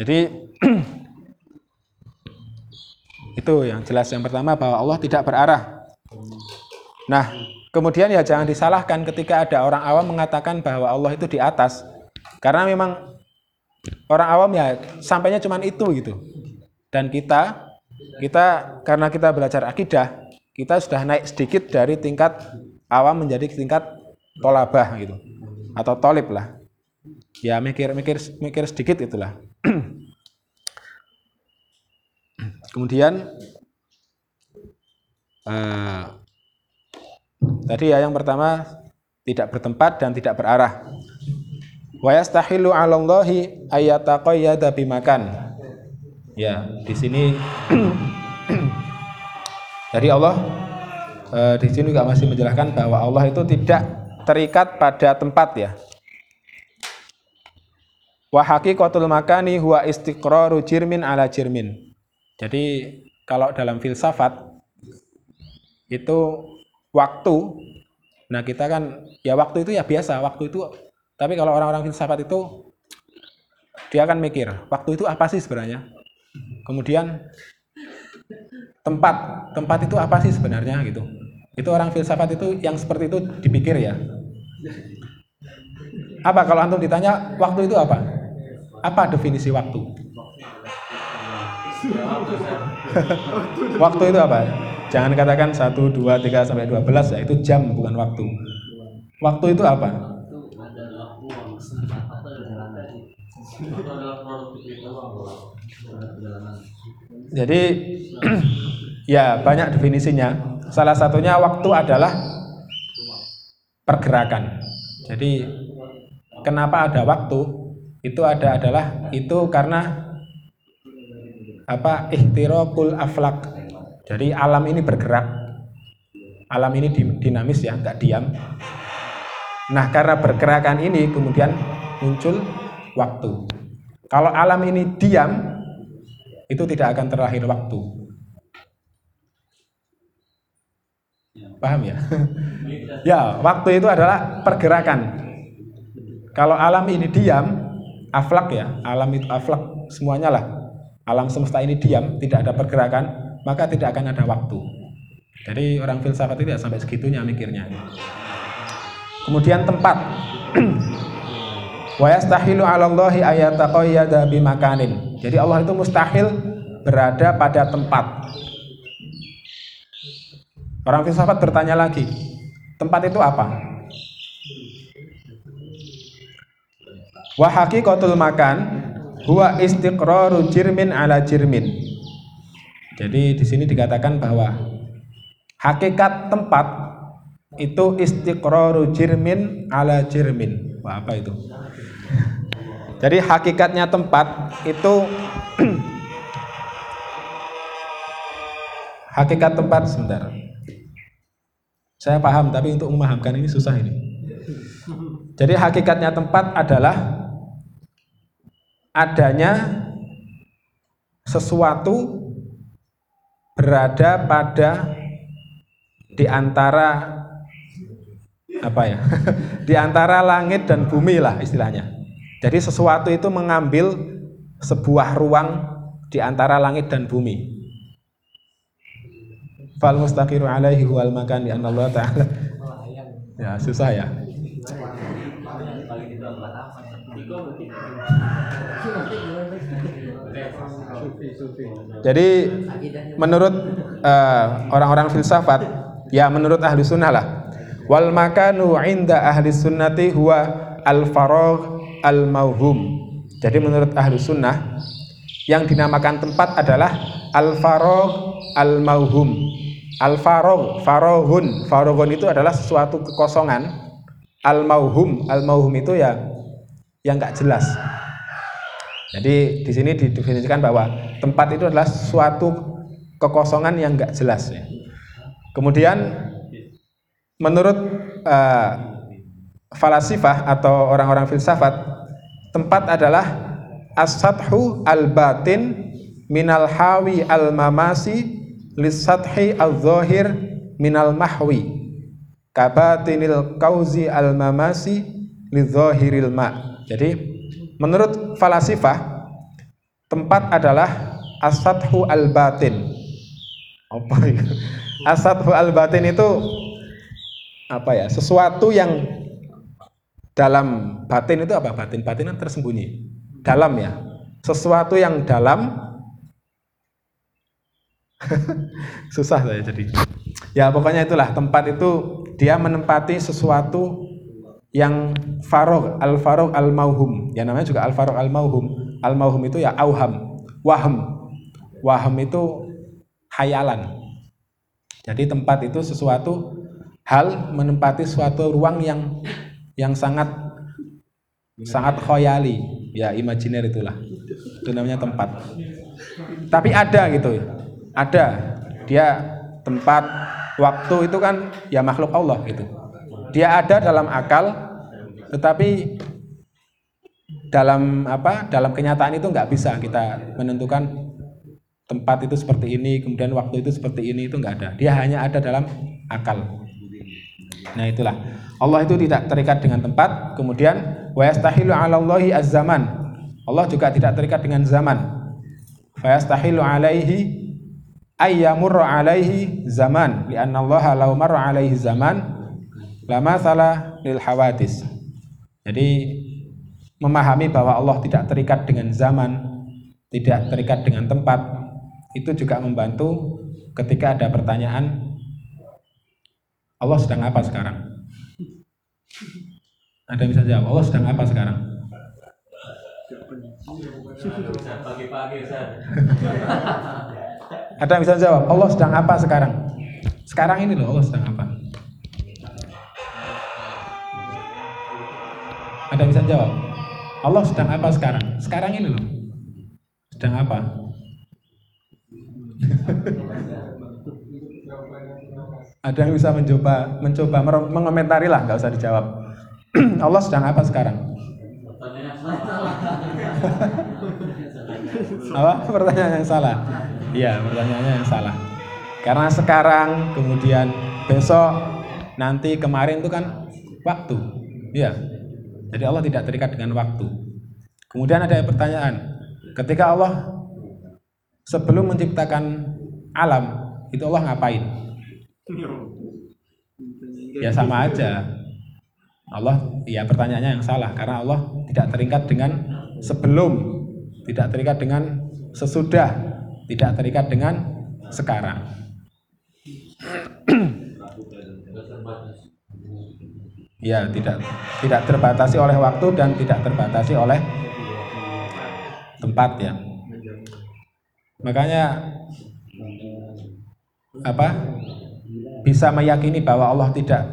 Jadi itu yang jelas yang pertama bahwa Allah tidak berarah nah Kemudian ya jangan disalahkan ketika ada orang awam mengatakan bahwa Allah itu di atas. Karena memang orang awam ya sampainya cuma itu gitu. Dan kita kita karena kita belajar akidah, kita sudah naik sedikit dari tingkat awam menjadi tingkat tolabah gitu. Atau tolib lah. Ya mikir-mikir mikir sedikit itulah. Kemudian uh, Tadi ya yang pertama tidak bertempat dan tidak berarah. Wa yastahilu 'ala Allahi ayataqayyada bimakan. Ya, di sini dari Allah eh, di sini juga masih menjelaskan bahwa Allah itu tidak terikat pada tempat ya. Wa haqiqatul makani huwa istiqraru jirmin ala jirmin. Jadi kalau dalam filsafat itu waktu nah kita kan ya waktu itu ya biasa waktu itu tapi kalau orang-orang filsafat itu dia akan mikir waktu itu apa sih sebenarnya? Kemudian tempat tempat itu apa sih sebenarnya gitu? Itu orang filsafat itu yang seperti itu dipikir ya. Apa kalau antum ditanya waktu itu apa? Apa definisi waktu waktu itu apa Jangan katakan 1, 2, 3 sampai 12 ya, itu jam bukan waktu. Waktu itu apa? Jadi ya banyak definisinya. Salah satunya waktu adalah pergerakan. Jadi kenapa ada waktu? Itu ada adalah itu karena apa ihtiraqul aflak. Jadi alam ini bergerak. Alam ini dinamis ya, nggak diam. Nah, karena pergerakan ini kemudian muncul waktu. Kalau alam ini diam, itu tidak akan terlahir waktu. Paham ya? ya, waktu itu adalah pergerakan. Kalau alam ini diam, aflak ya, alam itu aflak semuanya lah. Alam semesta ini diam, tidak ada pergerakan, maka tidak akan ada waktu. Jadi orang filsafat itu ya sampai segitunya mikirnya. Kemudian tempat. Wa yastahilu 'ala Allahi ayataqayyada bimakanin. Jadi Allah itu mustahil berada pada tempat. Orang filsafat bertanya lagi, tempat itu apa? Wa haqiqatul makan huwa istiqraru jirmin ala jirmin. Jadi di sini dikatakan bahwa hakikat tempat itu istiqraru jirmin ala jirmin. Wah, apa itu? Jadi hakikatnya tempat itu hakikat tempat sebentar. Saya paham tapi untuk memahamkan ini susah ini. Jadi hakikatnya tempat adalah adanya sesuatu berada pada di antara apa ya? Di antara langit dan bumi lah istilahnya. Jadi sesuatu itu mengambil sebuah ruang di antara langit dan bumi. Fal mustaqiru alaihi wal makan di Allah taala. Ya susah ya jadi menurut eh, orang-orang uh, filsafat ya menurut ahli sunnah lah. Wal makanu inda ahli sunnati huwa al faragh al mauhum jadi menurut ahli sunnah yang dinamakan tempat adalah al faragh al mauhum al faragh farohun farohun itu adalah sesuatu kekosongan. Al mauhum al mauhum itu ya yang nggak jelas jadi di sini didefinisikan bahwa tempat itu adalah suatu kekosongan yang nggak jelas. Kemudian menurut uh, falasifah atau orang-orang filsafat tempat adalah as-sathu al-batin minal hawi al-mamasi lisathi al-zahir minal mahwi kabatinil kauzi al-mamasi lidhahiril ma jadi menurut falasifah tempat adalah as-sathu al-batin. Apa itu? As-sathu al-batin itu apa ya? Sesuatu yang dalam batin itu apa? Batin batin kan tersembunyi. Dalam ya. Sesuatu yang dalam. Susah saya jadi. Ya pokoknya itulah. Tempat itu dia menempati sesuatu yang farog al farog al mauhum ya namanya juga al farog al mauhum al mauhum itu ya auham. Waham. Waham itu hayalan jadi tempat itu sesuatu hal menempati suatu ruang yang yang sangat sangat khoyali. Ya imajiner itulah. Itu namanya tempat. Tapi ada gitu. Ada. Dia tempat waktu itu kan ya makhluk Allah gitu. Dia ada dalam akal tetapi dalam apa dalam kenyataan itu nggak bisa kita menentukan tempat itu seperti ini kemudian waktu itu seperti ini itu nggak ada dia hanya ada dalam akal Nah itulah Allah itu tidak terikat dengan tempat. Kemudian wa yastahilu 'ala Allahi az-zaman. Allah juga tidak terikat dengan zaman. Fa yastahilu 'alaihi ayyamurra 'alaihi zaman li'anna Allah law marra 'alaihi zaman lama salah lil hawadis. Jadi memahami bahwa Allah tidak terikat dengan zaman, tidak terikat dengan tempat, itu juga membantu ketika ada pertanyaan Allah sedang apa sekarang? Ada yang bisa jawab, Allah sedang apa sekarang? Ada yang bisa jawab? Allah sedang apa sekarang? Sekarang ini loh Allah sedang apa? Ada yang bisa jawab? Allah sedang apa sekarang? Sekarang ini loh. Sedang apa? Ada yang bisa mencoba mencoba mengomentari lah, nggak usah dijawab. Allah sedang apa sekarang? apa? Pertanyaan yang salah. Iya, pertanyaannya yang salah. Karena sekarang, kemudian besok, nanti, kemarin itu kan waktu. Iya. Jadi Allah tidak terikat dengan waktu. Kemudian ada pertanyaan, ketika Allah sebelum menciptakan alam, itu Allah ngapain? Ya sama aja. Allah, ya pertanyaannya yang salah karena Allah tidak terikat dengan sebelum, tidak terikat dengan sesudah, tidak terikat dengan sekarang. Ya, tidak tidak terbatasi oleh waktu dan tidak terbatasi oleh tempat ya. Makanya apa? Bisa meyakini bahwa Allah tidak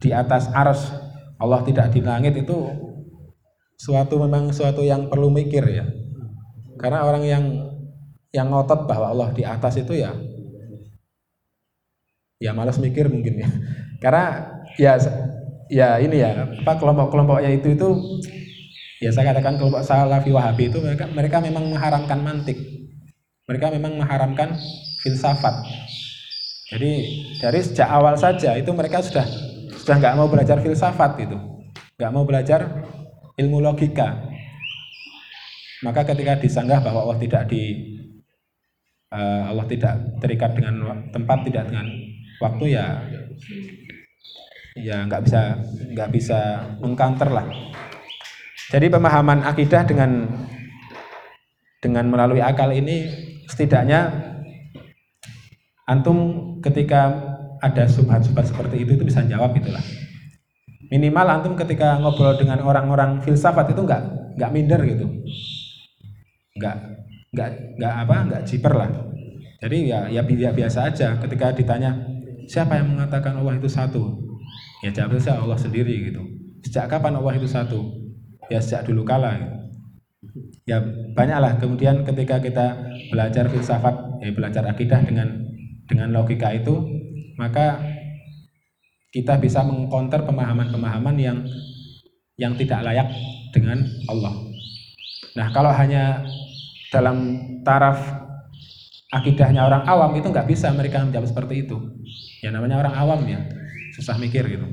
di atas ars, Allah tidak di langit itu suatu memang suatu yang perlu mikir ya. Karena orang yang yang ngotot bahwa Allah di atas itu ya ya malas mikir mungkin ya karena ya ya ini ya. Apa kelompok-kelompoknya itu itu ya saya katakan kelompok salafi wahabi itu mereka mereka memang mengharamkan mantik. Mereka memang mengharamkan filsafat. Jadi dari sejak awal saja itu mereka sudah sudah nggak mau belajar filsafat itu. Nggak mau belajar ilmu logika. Maka ketika disanggah bahwa Allah tidak di uh, Allah tidak terikat dengan tempat tidak dengan waktu ya ya nggak bisa nggak bisa mengcounter lah. Jadi pemahaman akidah dengan dengan melalui akal ini setidaknya antum ketika ada subhat-subhat seperti itu itu bisa jawab itulah. Minimal antum ketika ngobrol dengan orang-orang filsafat itu nggak nggak minder gitu, nggak nggak nggak apa nggak jiper lah. Jadi ya ya biasa aja ketika ditanya siapa yang mengatakan Allah itu satu? Ya jawab saja Allah sendiri gitu. Sejak kapan Allah itu satu? Ya sejak dulu kala. Gitu. Ya banyaklah kemudian ketika kita belajar filsafat, ya belajar akidah dengan dengan logika itu, maka kita bisa mengkonter pemahaman-pemahaman yang yang tidak layak dengan Allah. Nah, kalau hanya dalam taraf akidahnya orang awam itu nggak bisa mereka menjawab seperti itu. Ya namanya orang awam ya, susah mikir gitu.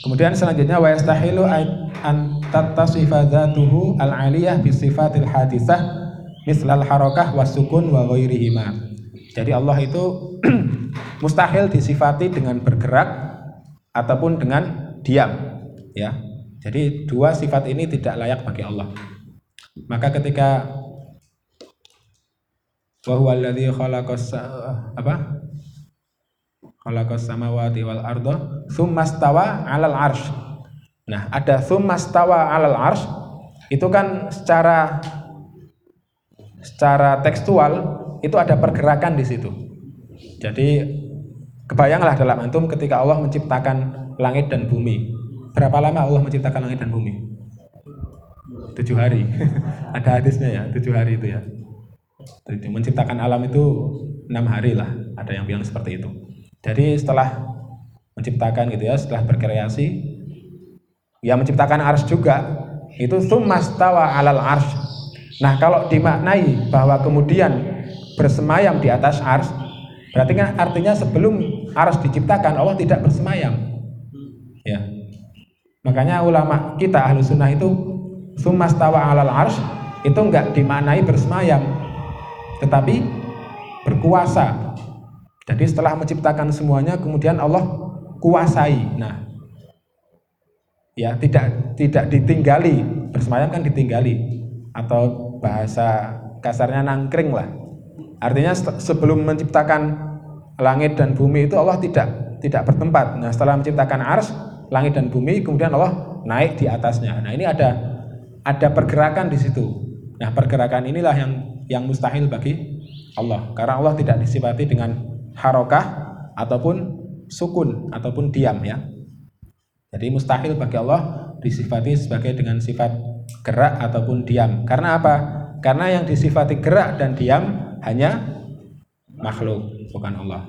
Kemudian selanjutnya wa yastahilu an tattasifa dzatuhu al-aliyah bi sifatil hadisah mislal harakah wasukun wa ghairihima. Jadi Allah itu mustahil disifati dengan bergerak ataupun dengan diam, ya. Jadi dua sifat ini tidak layak bagi Allah. Maka ketika wa huwa alladzi khalaqas apa? Khalaqas samawati wal arda tsummastawa 'alal arsy. Nah, ada tsummastawa 'alal arsy itu kan secara secara tekstual itu ada pergerakan di situ. Jadi kebayanglah dalam antum ketika Allah menciptakan langit dan bumi. Berapa lama Allah menciptakan langit dan bumi? Tujuh hari. ada hadisnya ya, tujuh hari itu ya. Menciptakan alam itu enam hari lah. Ada yang bilang seperti itu. Jadi setelah menciptakan gitu ya, setelah berkreasi, ya menciptakan ars juga, itu summastawa alal ars. Nah kalau dimaknai bahwa kemudian bersemayam di atas ars, berarti kan artinya sebelum ars diciptakan Allah tidak bersemayam. Ya, makanya ulama kita ahlu sunnah itu summastawa alal ars itu enggak dimaknai bersemayam, tetapi berkuasa jadi setelah menciptakan semuanya kemudian Allah kuasai. Nah, ya tidak tidak ditinggali. Bersemayam kan ditinggali atau bahasa kasarnya nangkring lah. Artinya sebelum menciptakan langit dan bumi itu Allah tidak tidak bertempat. Nah, setelah menciptakan ars, langit dan bumi, kemudian Allah naik di atasnya. Nah, ini ada ada pergerakan di situ. Nah, pergerakan inilah yang yang mustahil bagi Allah. Karena Allah tidak disifati dengan harokah ataupun sukun ataupun diam ya. Jadi mustahil bagi Allah disifati sebagai dengan sifat gerak ataupun diam. Karena apa? Karena yang disifati gerak dan diam hanya makhluk, bukan Allah.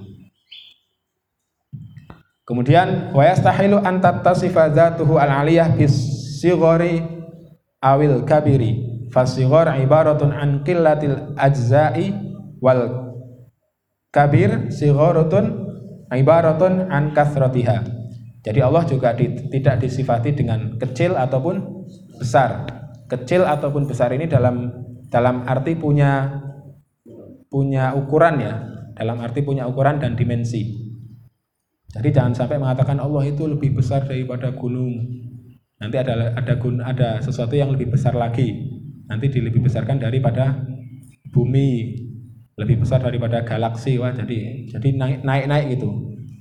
Kemudian wa yastahilu an tattasifa dzatuhu al-aliyah bis awil kabiri. Fasighar ibaratun an qillatil ajza'i wal kabir sigharatun ibaratun an kathratiha. Jadi Allah juga di, tidak disifati dengan kecil ataupun besar. Kecil ataupun besar ini dalam dalam arti punya punya ukuran ya, dalam arti punya ukuran dan dimensi. Jadi jangan sampai mengatakan Allah itu lebih besar daripada gunung. Nanti ada ada gun, ada sesuatu yang lebih besar lagi. Nanti dilebih besarkan daripada bumi, lebih besar daripada galaksi. Wah, jadi jadi naik naik naik gitu.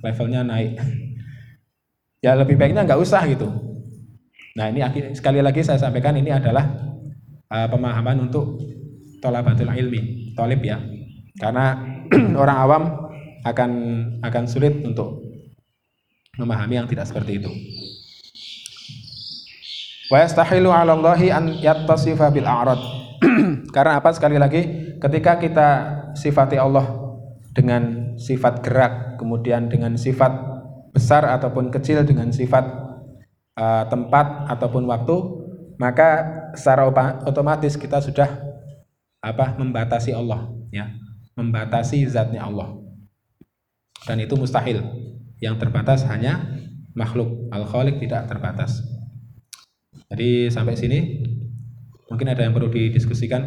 Levelnya naik. Ya lebih baiknya nggak usah gitu. Nah ini sekali lagi saya sampaikan ini adalah uh, pemahaman untuk tolabatul ilmi, tolib ya. Karena orang awam akan akan sulit untuk memahami yang tidak seperti itu. Wa yastahilu 'ala Allahi an yattasifa bil a'rad. Karena apa sekali lagi ketika kita sifati Allah dengan sifat gerak, kemudian dengan sifat besar ataupun kecil dengan sifat uh, tempat ataupun waktu, maka secara otomatis kita sudah apa membatasi Allah ya, membatasi zatnya Allah. Dan itu mustahil. Yang terbatas hanya makhluk. Al-khaliq tidak terbatas. Jadi sampai sini. Mungkin ada yang perlu didiskusikan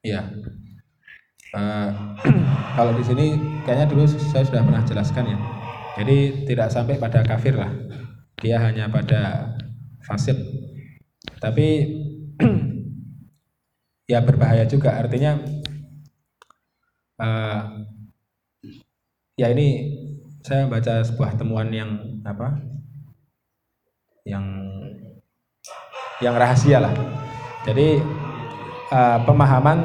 Iya. Uh, kalau di sini kayaknya dulu saya sudah pernah jelaskan ya. Jadi tidak sampai pada kafir lah. Dia hanya pada fasik. Tapi ya berbahaya juga artinya uh, ya ini saya baca sebuah temuan yang apa yang yang rahasia lah jadi uh, pemahaman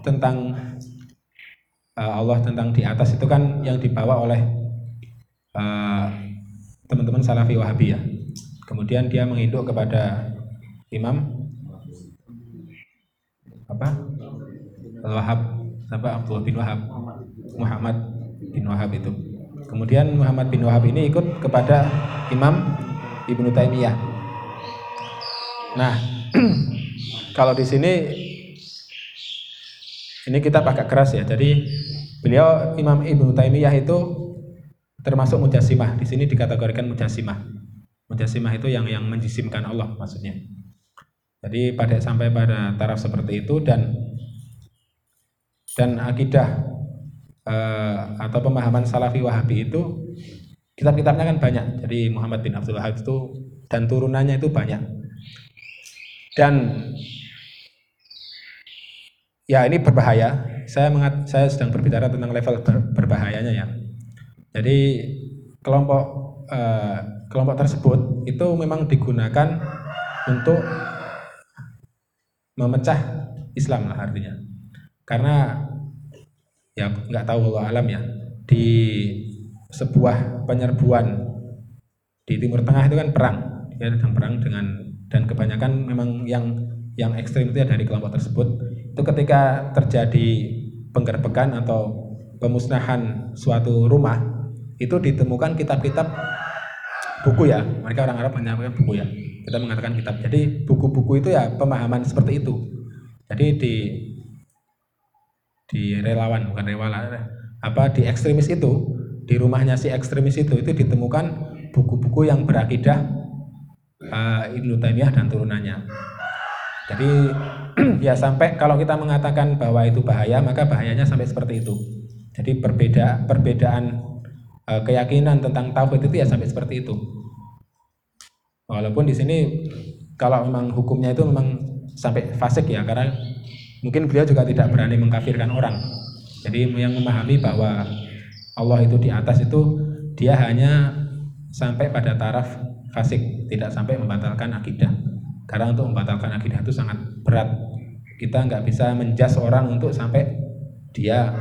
tentang uh, Allah tentang di atas itu kan yang dibawa oleh uh, teman-teman Salafi Wahabi ya. Kemudian dia menginduk kepada Imam apa? Al-Wahab sampai Abdullah bin Wahab Muhammad bin Wahab itu. Kemudian Muhammad bin Wahab ini ikut kepada Imam Ibnu Taimiyah. Nah, kalau di sini ini kita agak keras ya. Jadi beliau Imam Ibnu Taimiyah itu termasuk mujasimah. Di sini dikategorikan mujasimah. Mujasimah itu yang yang menjisimkan Allah maksudnya. Jadi pada sampai pada taraf seperti itu dan dan akidah uh, atau pemahaman Salafi Wahabi itu kitab-kitabnya kan banyak. Jadi Muhammad bin Abdul Wahab itu dan turunannya itu banyak. Dan ya ini berbahaya. Saya mengat, saya sedang berbicara tentang level ber, berbahayanya ya. Jadi kelompok uh, kelompok tersebut itu memang digunakan untuk memecah Islam lah artinya. Karena ya nggak tahu Allah alam ya di sebuah penyerbuan di Timur Tengah itu kan perang ya sedang perang dengan dan kebanyakan memang yang yang ekstrim itu ya dari kelompok tersebut. Itu ketika terjadi penggerbekan atau pemusnahan suatu rumah itu ditemukan kitab-kitab buku ya. Mereka orang Arab menyampaikan buku ya. Kita mengatakan kitab. Jadi buku-buku itu ya pemahaman seperti itu. Jadi di di relawan bukan relawan apa di ekstremis itu di rumahnya si ekstremis itu itu ditemukan buku-buku yang berakidah uh, Ibnu Taimiyah dan turunannya. Jadi ya sampai kalau kita mengatakan bahwa itu bahaya, maka bahayanya sampai seperti itu. Jadi berbeda perbedaan uh, keyakinan tentang tauhid itu ya sampai seperti itu. Walaupun di sini kalau memang hukumnya itu memang sampai fasik ya karena mungkin beliau juga tidak berani mengkafirkan orang. Jadi yang memahami bahwa Allah itu di atas itu dia hanya sampai pada taraf fasik, tidak sampai membatalkan akidah. Karena untuk membatalkan akidah itu sangat berat. Kita nggak bisa menjas orang untuk sampai dia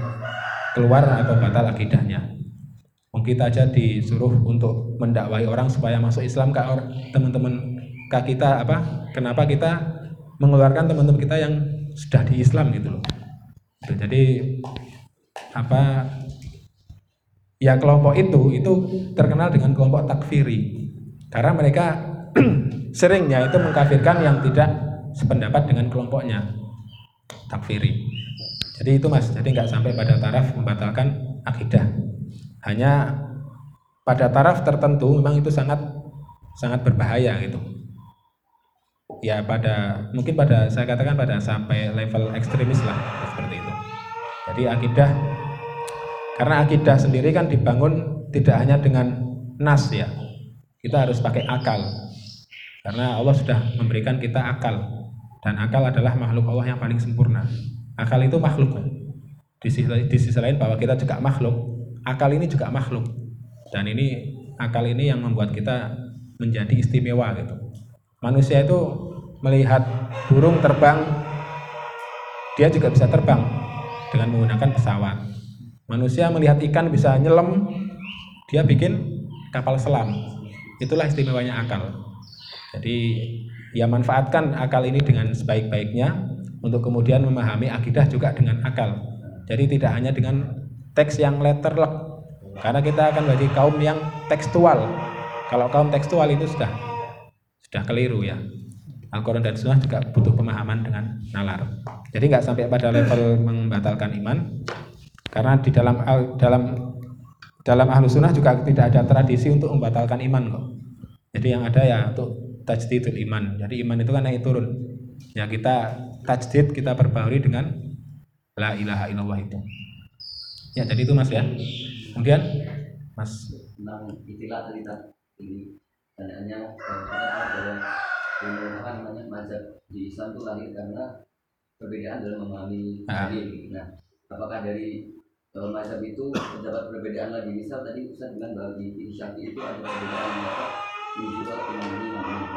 keluar atau batal akidahnya. Mungkin kita aja disuruh untuk mendakwai orang supaya masuk Islam ke teman-teman ke kita apa? Kenapa kita mengeluarkan teman-teman kita yang sudah di Islam gitu loh. Jadi apa ya kelompok itu itu terkenal dengan kelompok takfiri karena mereka seringnya itu mengkafirkan yang tidak sependapat dengan kelompoknya. Takfiri. Jadi itu mas jadi nggak sampai pada taraf membatalkan akidah. Hanya pada taraf tertentu memang itu sangat sangat berbahaya gitu. Ya pada mungkin pada saya katakan pada sampai level ekstremis lah seperti itu. Jadi akidah karena akidah sendiri kan dibangun tidak hanya dengan nas ya. Kita harus pakai akal karena Allah sudah memberikan kita akal. Dan akal adalah makhluk Allah yang paling sempurna. Akal itu makhluk. Di sisi, di sisi lain bahwa kita juga makhluk akal ini juga makhluk. Dan ini akal ini yang membuat kita menjadi istimewa gitu. Manusia itu melihat burung terbang dia juga bisa terbang dengan menggunakan pesawat. Manusia melihat ikan bisa nyelam dia bikin kapal selam. Itulah istimewanya akal jadi ya manfaatkan akal ini dengan sebaik-baiknya untuk kemudian memahami akidah juga dengan akal. Jadi tidak hanya dengan teks yang letterlek karena kita akan bagi kaum yang tekstual. Kalau kaum tekstual itu sudah sudah keliru ya. Al-Quran dan Sunnah juga butuh pemahaman dengan nalar. Jadi nggak sampai pada level membatalkan iman. Karena di dalam dalam dalam ahlu sunnah juga tidak ada tradisi untuk membatalkan iman kok. Jadi yang ada ya untuk tajdidul iman jadi iman itu kan naik turun ya kita tajdid kita perbaharui dengan la ilaha illallah itu Ya, jadi itu Mas ya. Kemudian Mas tentang istilah tadi ini pertanyaannya bahwa apa namanya mazhab di Islam itu lahir karena perbedaan dalam memahami hadis. Nah, apakah dari uh, mazhab itu terdapat perbedaan lagi? Misal tadi Ustaz bilang bahwa di Syafi'i itu ada perbedaan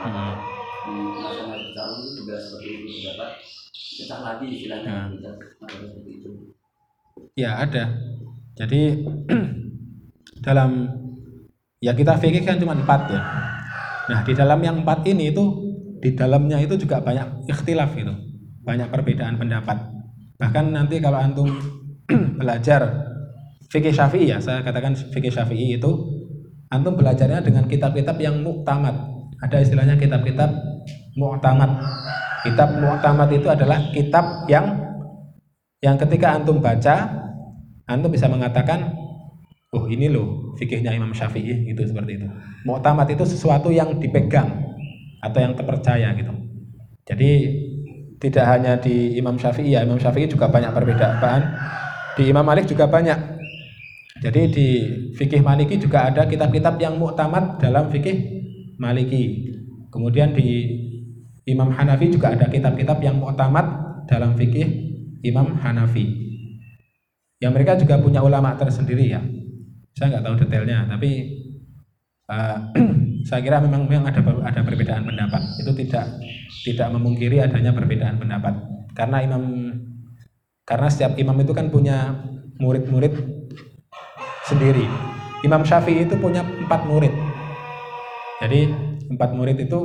Hmm. Di mazhab-mazhab Islam itu juga seperti itu terdapat pecah lagi istilahnya. Hmm. Seperti itu. Ya ada. Jadi dalam ya kita fikih kan cuma empat ya. Nah di dalam yang empat ini itu di dalamnya itu juga banyak ikhtilaf gitu, banyak perbedaan pendapat. Bahkan nanti kalau antum belajar fikih syafi'i ya, saya katakan fikih syafi'i itu antum belajarnya dengan kitab-kitab yang muktamad. Ada istilahnya kitab-kitab muktamad. Kitab muktamad itu adalah kitab yang yang ketika antum baca antum bisa mengatakan oh ini loh fikihnya Imam Syafi'i gitu seperti itu muktamad itu sesuatu yang dipegang atau yang terpercaya gitu jadi tidak hanya di Imam Syafi'i ya Imam Syafi'i juga banyak perbedaan di Imam Malik juga banyak jadi di fikih Maliki juga ada kitab-kitab yang muktamad dalam fikih Maliki kemudian di Imam Hanafi juga ada kitab-kitab yang muktamad dalam fikih Imam Hanafi. Yang mereka juga punya ulama tersendiri ya. Saya nggak tahu detailnya, tapi uh, saya kira memang memang ada ada perbedaan pendapat. Itu tidak tidak memungkiri adanya perbedaan pendapat. Karena imam karena setiap imam itu kan punya murid-murid sendiri. Imam Syafi'i itu punya empat murid. Jadi empat murid itu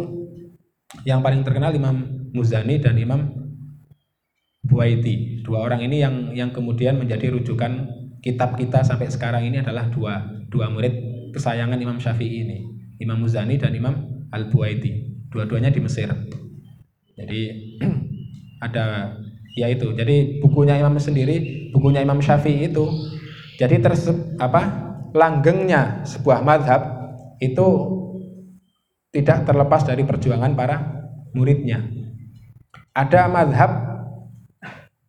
yang paling terkenal Imam Muzani dan Imam Buaiti. Dua orang ini yang yang kemudian menjadi rujukan kitab kita sampai sekarang ini adalah dua dua murid kesayangan Imam Syafi'i ini, Imam Muzani dan Imam Al Buaiti. Dua-duanya di Mesir. Jadi ada ya itu. Jadi bukunya Imam sendiri, bukunya Imam Syafi'i itu jadi terse apa langgengnya sebuah madhab itu tidak terlepas dari perjuangan para muridnya. Ada madhab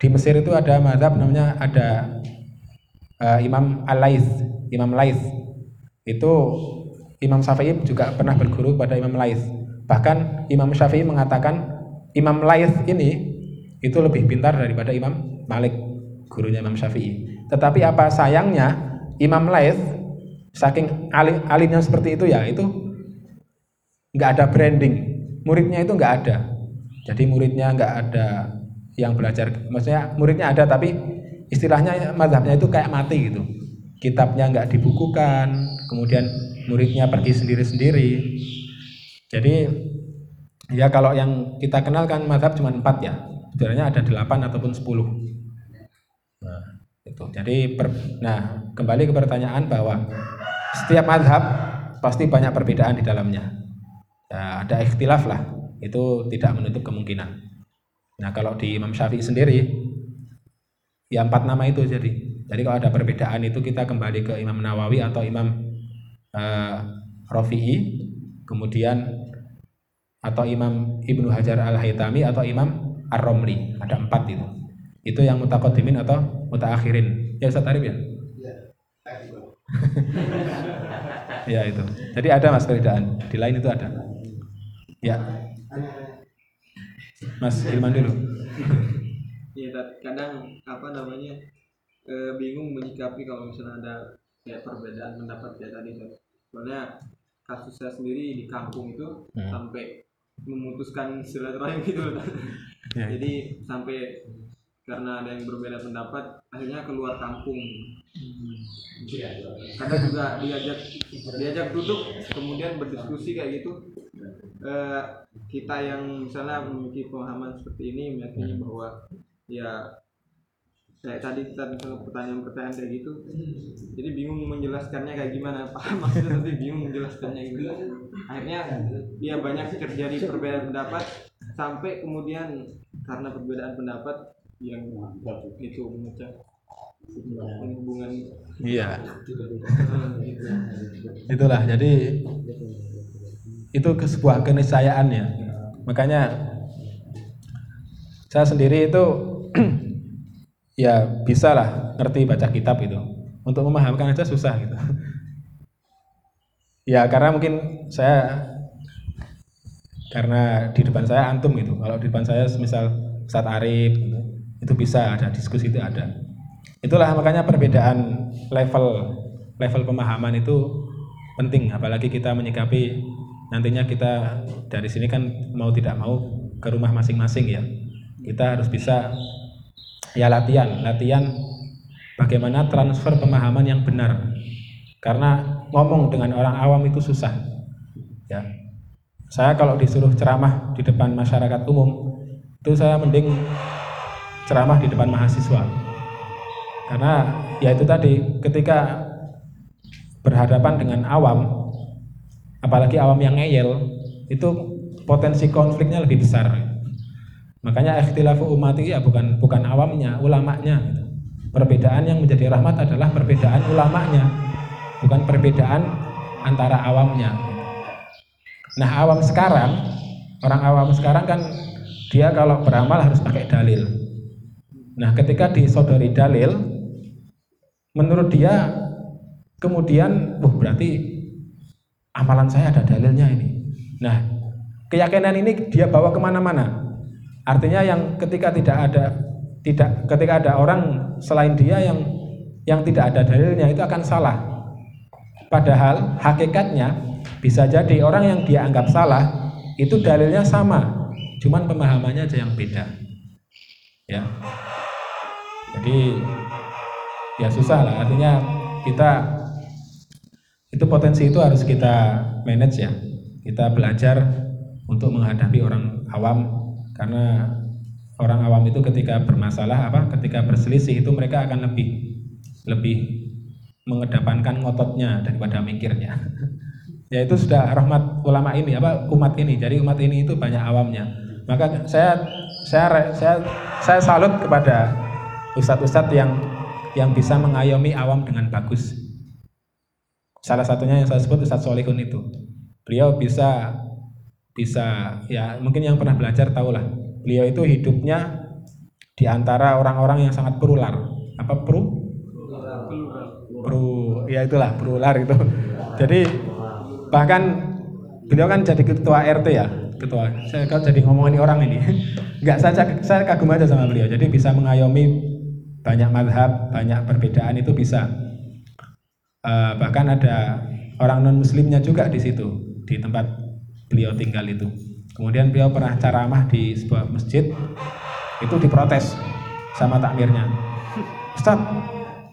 di Mesir itu ada madhab namanya ada uh, Imam Al-Laith, Imam Laith. Itu Imam Syafi'i juga pernah berguru pada Imam Laith. Bahkan Imam Syafi'i mengatakan Imam Laith ini itu lebih pintar daripada Imam Malik, gurunya Imam Syafi'i. Tetapi apa sayangnya Imam Laith saking alim, alimnya seperti itu ya itu nggak ada branding, muridnya itu nggak ada. Jadi muridnya nggak ada yang belajar, maksudnya muridnya ada tapi istilahnya mazhabnya itu kayak mati gitu. Kitabnya nggak dibukukan, kemudian muridnya pergi sendiri-sendiri. Jadi ya kalau yang kita kenal kan mazhab cuma empat ya, sebenarnya ada delapan ataupun sepuluh. Itu. Jadi per, nah kembali ke pertanyaan bahwa setiap mazhab pasti banyak perbedaan di dalamnya. Ya, ada ikhtilaf lah, itu tidak menutup kemungkinan. Nah kalau di Imam Syafi'i sendiri, ya empat nama itu jadi. Jadi kalau ada perbedaan itu kita kembali ke Imam Nawawi atau Imam uh, Rafi'i, kemudian atau Imam Ibnu Hajar Al Haytami atau Imam Ar-Romli. Ada empat itu. Itu yang mutakodimin atau mutaakhirin. Ya Ustaz Arif ya? ya itu. Jadi ada mas perbedaan. Di lain itu ada. Ya. Mas Ilman dulu. Iya, kadang apa namanya e, bingung menyikapi kalau misalnya ada ya perbedaan pendapat ya tadi soalnya kasus saya sendiri di kampung itu hmm. sampai memutuskan silaturahim gitu loh. Ya. Jadi sampai karena ada yang berbeda pendapat akhirnya keluar kampung. Kadang juga diajak diajak duduk kemudian berdiskusi kayak gitu. E, kita yang misalnya memiliki pemahaman seperti ini meyakini bahwa ya kayak tadi kita pertanyaan-pertanyaan kayak gitu. Jadi bingung menjelaskannya kayak gimana paham maksudnya tapi bingung menjelaskannya gitu akhirnya dia banyak terjadi perbedaan pendapat sampai kemudian karena perbedaan pendapat yang itu memecah hubungan iya. itulah jadi itu ke sebuah keniscayaan ya. Makanya saya sendiri itu ya bisa lah ngerti baca kitab itu untuk memahamkan aja susah gitu. Ya karena mungkin saya karena di depan saya antum gitu. Kalau di depan saya misal Ustadz Arif gitu, itu bisa ada diskusi itu ada. Itulah makanya perbedaan level level pemahaman itu penting. Apalagi kita menyikapi nantinya kita dari sini kan mau tidak mau ke rumah masing-masing ya. Kita harus bisa ya latihan latihan bagaimana transfer pemahaman yang benar. Karena ngomong dengan orang awam itu susah ya. Saya kalau disuruh ceramah di depan masyarakat umum itu saya mending ceramah di depan mahasiswa. Karena ya itu tadi ketika berhadapan dengan awam apalagi awam yang ngeyel itu potensi konfliknya lebih besar. Makanya ikhtilafu umati ya bukan bukan awamnya ulamanya perbedaan yang menjadi rahmat adalah perbedaan ulamanya bukan perbedaan antara awamnya nah awam sekarang orang awam sekarang kan dia kalau beramal harus pakai dalil Nah, ketika disodori dalil, menurut dia kemudian, wah berarti amalan saya ada dalilnya ini. Nah, keyakinan ini dia bawa ke mana-mana. Artinya yang ketika tidak ada tidak ketika ada orang selain dia yang yang tidak ada dalilnya itu akan salah. Padahal hakikatnya bisa jadi orang yang dia anggap salah itu dalilnya sama, cuman pemahamannya aja yang beda. Ya. Jadi ya susah lah artinya kita itu potensi itu harus kita manage ya. Kita belajar untuk menghadapi orang awam karena orang awam itu ketika bermasalah apa ketika berselisih itu mereka akan lebih lebih mengedepankan ngototnya daripada mikirnya. ya itu sudah rahmat ulama ini apa umat ini. Jadi umat ini itu banyak awamnya. Maka saya saya saya saya salut kepada ustadz-ustadz yang yang bisa mengayomi awam dengan bagus. Salah satunya yang saya sebut Ustadz Solihun itu. Beliau bisa bisa ya mungkin yang pernah belajar tahulah beliau itu hidupnya di antara orang-orang yang sangat perular. Apa peru? Peru ya itulah perular itu jadi bahkan beliau kan jadi ketua RT ya ketua. Saya kan jadi ngomongin orang ini nggak saja saya kagum aja sama beliau. Jadi bisa mengayomi banyak madhab banyak perbedaan itu bisa uh, bahkan ada orang non muslimnya juga di situ di tempat beliau tinggal itu. Kemudian beliau pernah ceramah di sebuah masjid, itu diprotes sama takmirnya. Ustaz,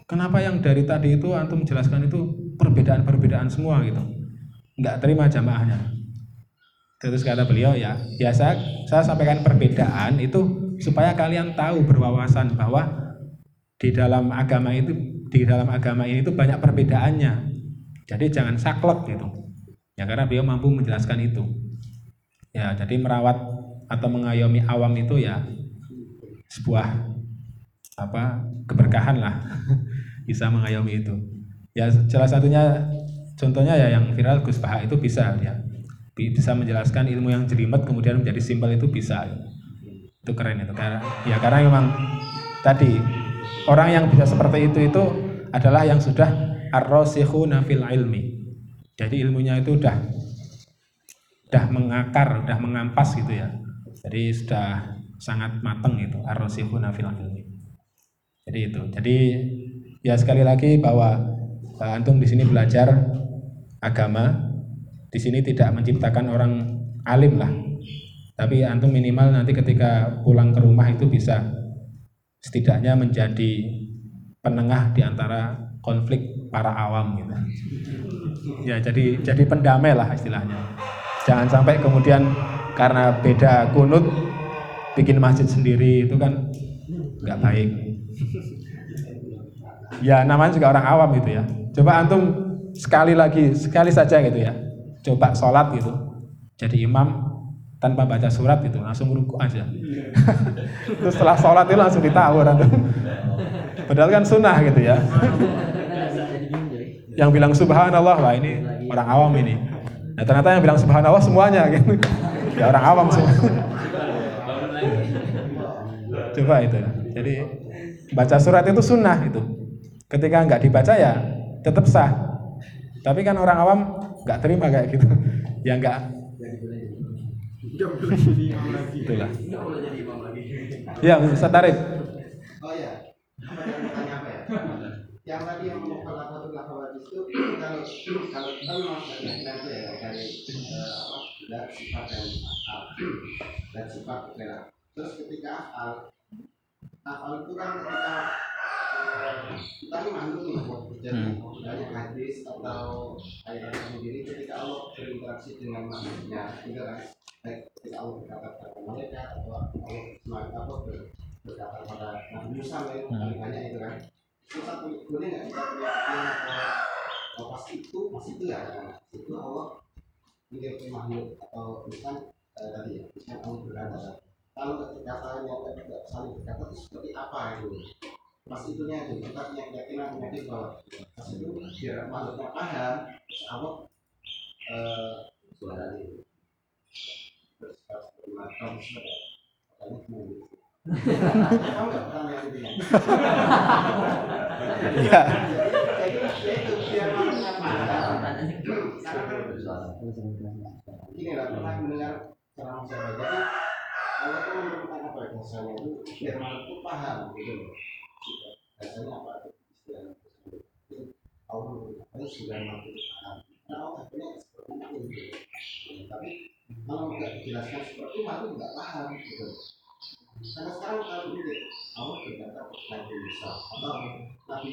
kenapa yang dari tadi itu antum menjelaskan itu perbedaan-perbedaan semua gitu? Enggak terima jamaahnya. Terus kata beliau ya, ya saya, saya sampaikan perbedaan itu supaya kalian tahu berwawasan bahwa di dalam agama itu di dalam agama ini itu banyak perbedaannya. Jadi jangan saklek gitu. Ya karena beliau mampu menjelaskan itu. Ya, jadi merawat atau mengayomi awam itu ya sebuah apa keberkahan lah bisa mengayomi itu. Ya salah satunya contohnya ya yang viral Gus Paha itu bisa ya bisa menjelaskan ilmu yang jelimet kemudian menjadi simpel itu bisa itu keren itu karena ya karena memang tadi orang yang bisa seperti itu itu adalah yang sudah ar-rasikhuna fil ilmi jadi ilmunya itu udah udah mengakar, udah mengampas gitu ya. Jadi sudah sangat mateng itu ar-rasikhuna fil ilmi. Jadi itu. Jadi ya sekali lagi bahwa uh, antum di sini belajar agama, di sini tidak menciptakan orang alim lah. Tapi antum minimal nanti ketika pulang ke rumah itu bisa setidaknya menjadi penengah di antara konflik para awam gitu. Ya jadi jadi pendamai lah istilahnya. Jangan sampai kemudian karena beda kunut bikin masjid sendiri itu kan nggak baik. Ya namanya juga orang awam gitu ya. Coba antum sekali lagi sekali saja gitu ya. Coba sholat gitu. Jadi imam tanpa baca surat itu langsung ruku aja terus setelah sholat itu langsung ditawar padahal kan sunnah gitu ya yang bilang subhanallah lah ini orang awam ini. Nah ternyata yang bilang subhanallah semuanya gitu. Ya orang awam semua. Coba itu. Jadi baca surat itu sunnah itu. Ketika nggak dibaca ya tetap sah. Tapi kan orang awam nggak terima kayak gitu. Ya nggak. Itulah. Ya, bisa tarik. Oh ya, yang tadi yang mengkolaborasi lakukan itu kalau kalau kita memang dari itu ya dari uh, apa dari sifat dan akal dan sifat ya. terus ketika akal akal itu kan ketika kita ini nih jadi hmm. dari hadis atau ayat sendiri ketika Allah berinteraksi dengan manusia itu kan? Baik ketika Allah berkata kepada mereka atau Allah semakin apa berkata pada Nabi Musa itu paling banyak itu kan. Kita punya boleh nggak kita punya atau pas itu pas itu ya nah, itu Allah mengirim makhluk atau bukan eh, tadi ya bukan Allah berkata kalau kata-katanya tidak saling berkata itu seperti apa itu? Pas itunya itu kita punya keyakinan penyakit bahwa pas itu biar makhluknya paham terus Allah eh, suara itu. Terus katanya ya. Ini lah pernah mendengar ceramah saya jadi Allah itu memerlukan apa ya bahasanya itu biar malam itu paham gitu loh. Bahasanya apa istilah Allah memerlukan sudah mampu paham. Nah Allah akhirnya seperti itu. Tapi kalau nggak dijelaskan seperti itu malu nggak paham gitu karena sekarang kalau ini Allah berkata Nabi Musa atau Nabi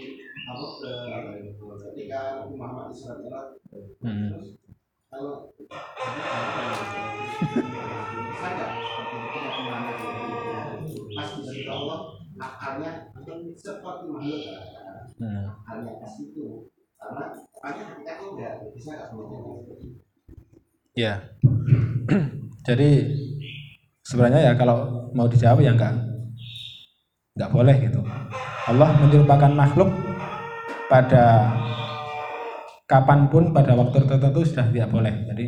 Allah ketika Muhammad Isra Mi'raj terus kalau bisa Allah akarnya seperti makhluk akarnya pas itu karena makanya ketika itu enggak bisa nggak Ya, jadi sebenarnya ya kalau mau dijawab ya enggak enggak boleh gitu. Allah menyerupakan makhluk pada kapan pun pada waktu tertentu sudah tidak boleh. Jadi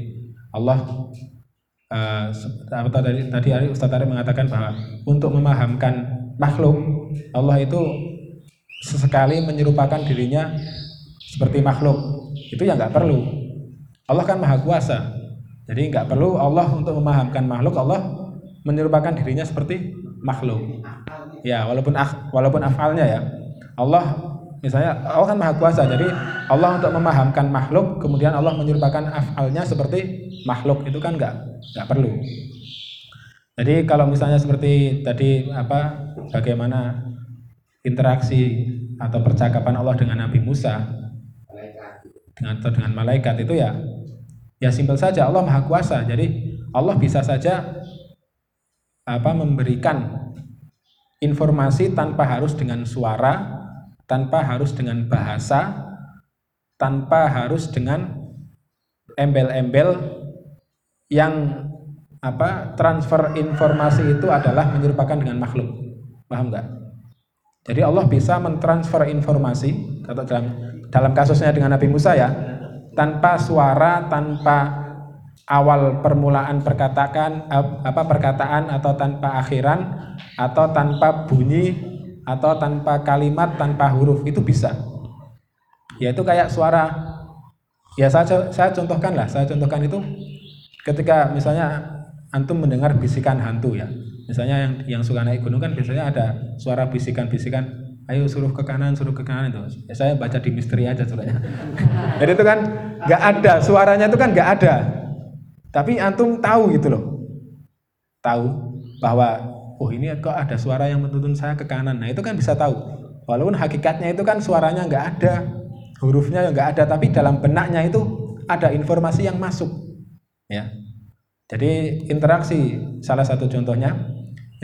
Allah uh, tadi tadi Ustaz Tari mengatakan bahwa untuk memahamkan makhluk Allah itu sesekali menyerupakan dirinya seperti makhluk. Itu ya nggak perlu. Allah kan maha kuasa. Jadi nggak perlu Allah untuk memahamkan makhluk Allah menyerupakan dirinya seperti makhluk. Ya walaupun walaupun afalnya ya. Allah misalnya Allah kan maha kuasa. Jadi Allah untuk memahamkan makhluk kemudian Allah menyerupakan afalnya seperti makhluk. Itu kan nggak nggak perlu. Jadi kalau misalnya seperti tadi apa bagaimana interaksi atau percakapan Allah dengan Nabi Musa dengan atau dengan malaikat itu ya ya simpel saja. Allah maha kuasa. Jadi Allah bisa saja apa memberikan informasi tanpa harus dengan suara tanpa harus dengan bahasa, tanpa harus dengan embel-embel yang apa transfer informasi itu adalah menyerupakan dengan makhluk. Paham nggak? Jadi Allah bisa mentransfer informasi atau dalam dalam kasusnya dengan Nabi Musa ya, tanpa suara, tanpa awal permulaan perkataan apa perkataan atau tanpa akhiran atau tanpa bunyi atau tanpa kalimat, tanpa huruf itu bisa. Yaitu kayak suara. Ya saya saya contohkan lah, saya contohkan itu ketika misalnya antum mendengar bisikan hantu ya. Misalnya yang yang suka naik gunung kan biasanya ada suara bisikan-bisikan, ayo suruh ke kanan, suruh ke kanan itu. Ya, saya baca di misteri aja suratnya. Jadi itu kan nggak ada, suaranya itu kan nggak ada. Tapi antum tahu gitu loh. Tahu bahwa oh ini kok ada suara yang menuntun saya ke kanan. Nah itu kan bisa tahu. Walaupun hakikatnya itu kan suaranya nggak ada, hurufnya nggak ada, tapi dalam benaknya itu ada informasi yang masuk. Ya. Jadi interaksi salah satu contohnya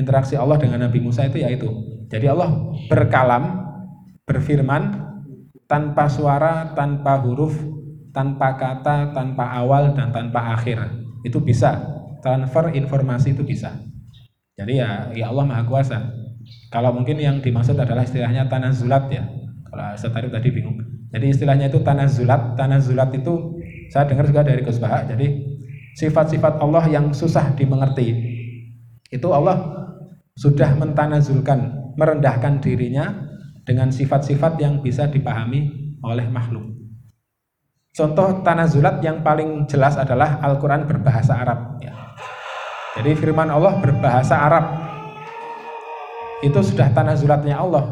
interaksi Allah dengan Nabi Musa itu yaitu jadi Allah berkalam, berfirman tanpa suara, tanpa huruf, tanpa kata, tanpa awal dan tanpa akhir. Itu bisa transfer informasi itu bisa. Jadi ya, ya Allah Maha Kuasa. Kalau mungkin yang dimaksud adalah istilahnya tanah zulat ya. Kalau saya tadi bingung. Jadi istilahnya itu tanah zulat. Tanah zulat itu saya dengar juga dari Gus Baha. Jadi sifat-sifat Allah yang susah dimengerti. Itu Allah sudah mentanazulkan, merendahkan dirinya dengan sifat-sifat yang bisa dipahami oleh makhluk. Contoh tanah zulat yang paling jelas adalah Al-Quran berbahasa Arab. Ya. Jadi firman Allah berbahasa Arab. Itu sudah tanah zulatnya Allah.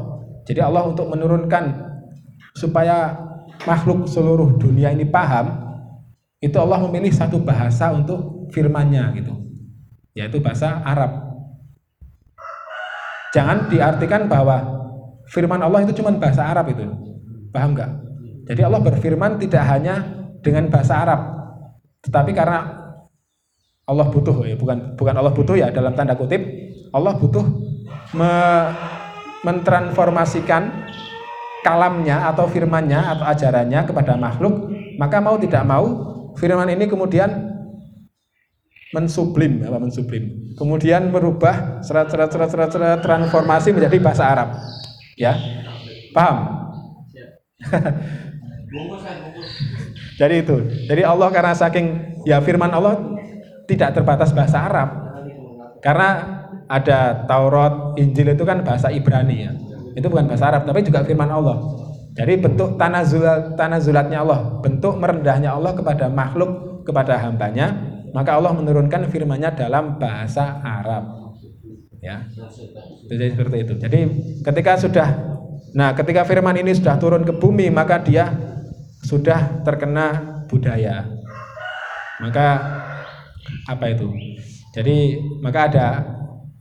Jadi Allah untuk menurunkan supaya makhluk seluruh dunia ini paham, itu Allah memilih satu bahasa untuk firmannya gitu. Yaitu bahasa Arab. Jangan diartikan bahwa firman Allah itu cuma bahasa Arab itu. Paham nggak? Jadi Allah berfirman tidak hanya dengan bahasa Arab, tetapi karena Allah butuh ya. Bukan bukan Allah butuh ya. Dalam tanda kutip Allah butuh me, mentransformasikan kalamnya atau firmannya atau ajarannya kepada makhluk. Maka mau tidak mau firman ini kemudian mensublim apa mensublim. Kemudian merubah serat serat serat serat serat transformasi menjadi bahasa Arab. Ya. Paham? Jadi itu. Jadi Allah karena saking ya firman Allah tidak terbatas bahasa Arab. Karena ada Taurat, Injil itu kan bahasa Ibrani ya. Itu bukan bahasa Arab, tapi juga firman Allah. Jadi bentuk tanah zulat, tanah zulatnya Allah, bentuk merendahnya Allah kepada makhluk, kepada hambanya, maka Allah menurunkan firman-Nya dalam bahasa Arab. Ya, jadi seperti itu. Jadi ketika sudah, nah ketika firman ini sudah turun ke bumi, maka dia sudah terkena budaya. Maka apa itu. Jadi maka ada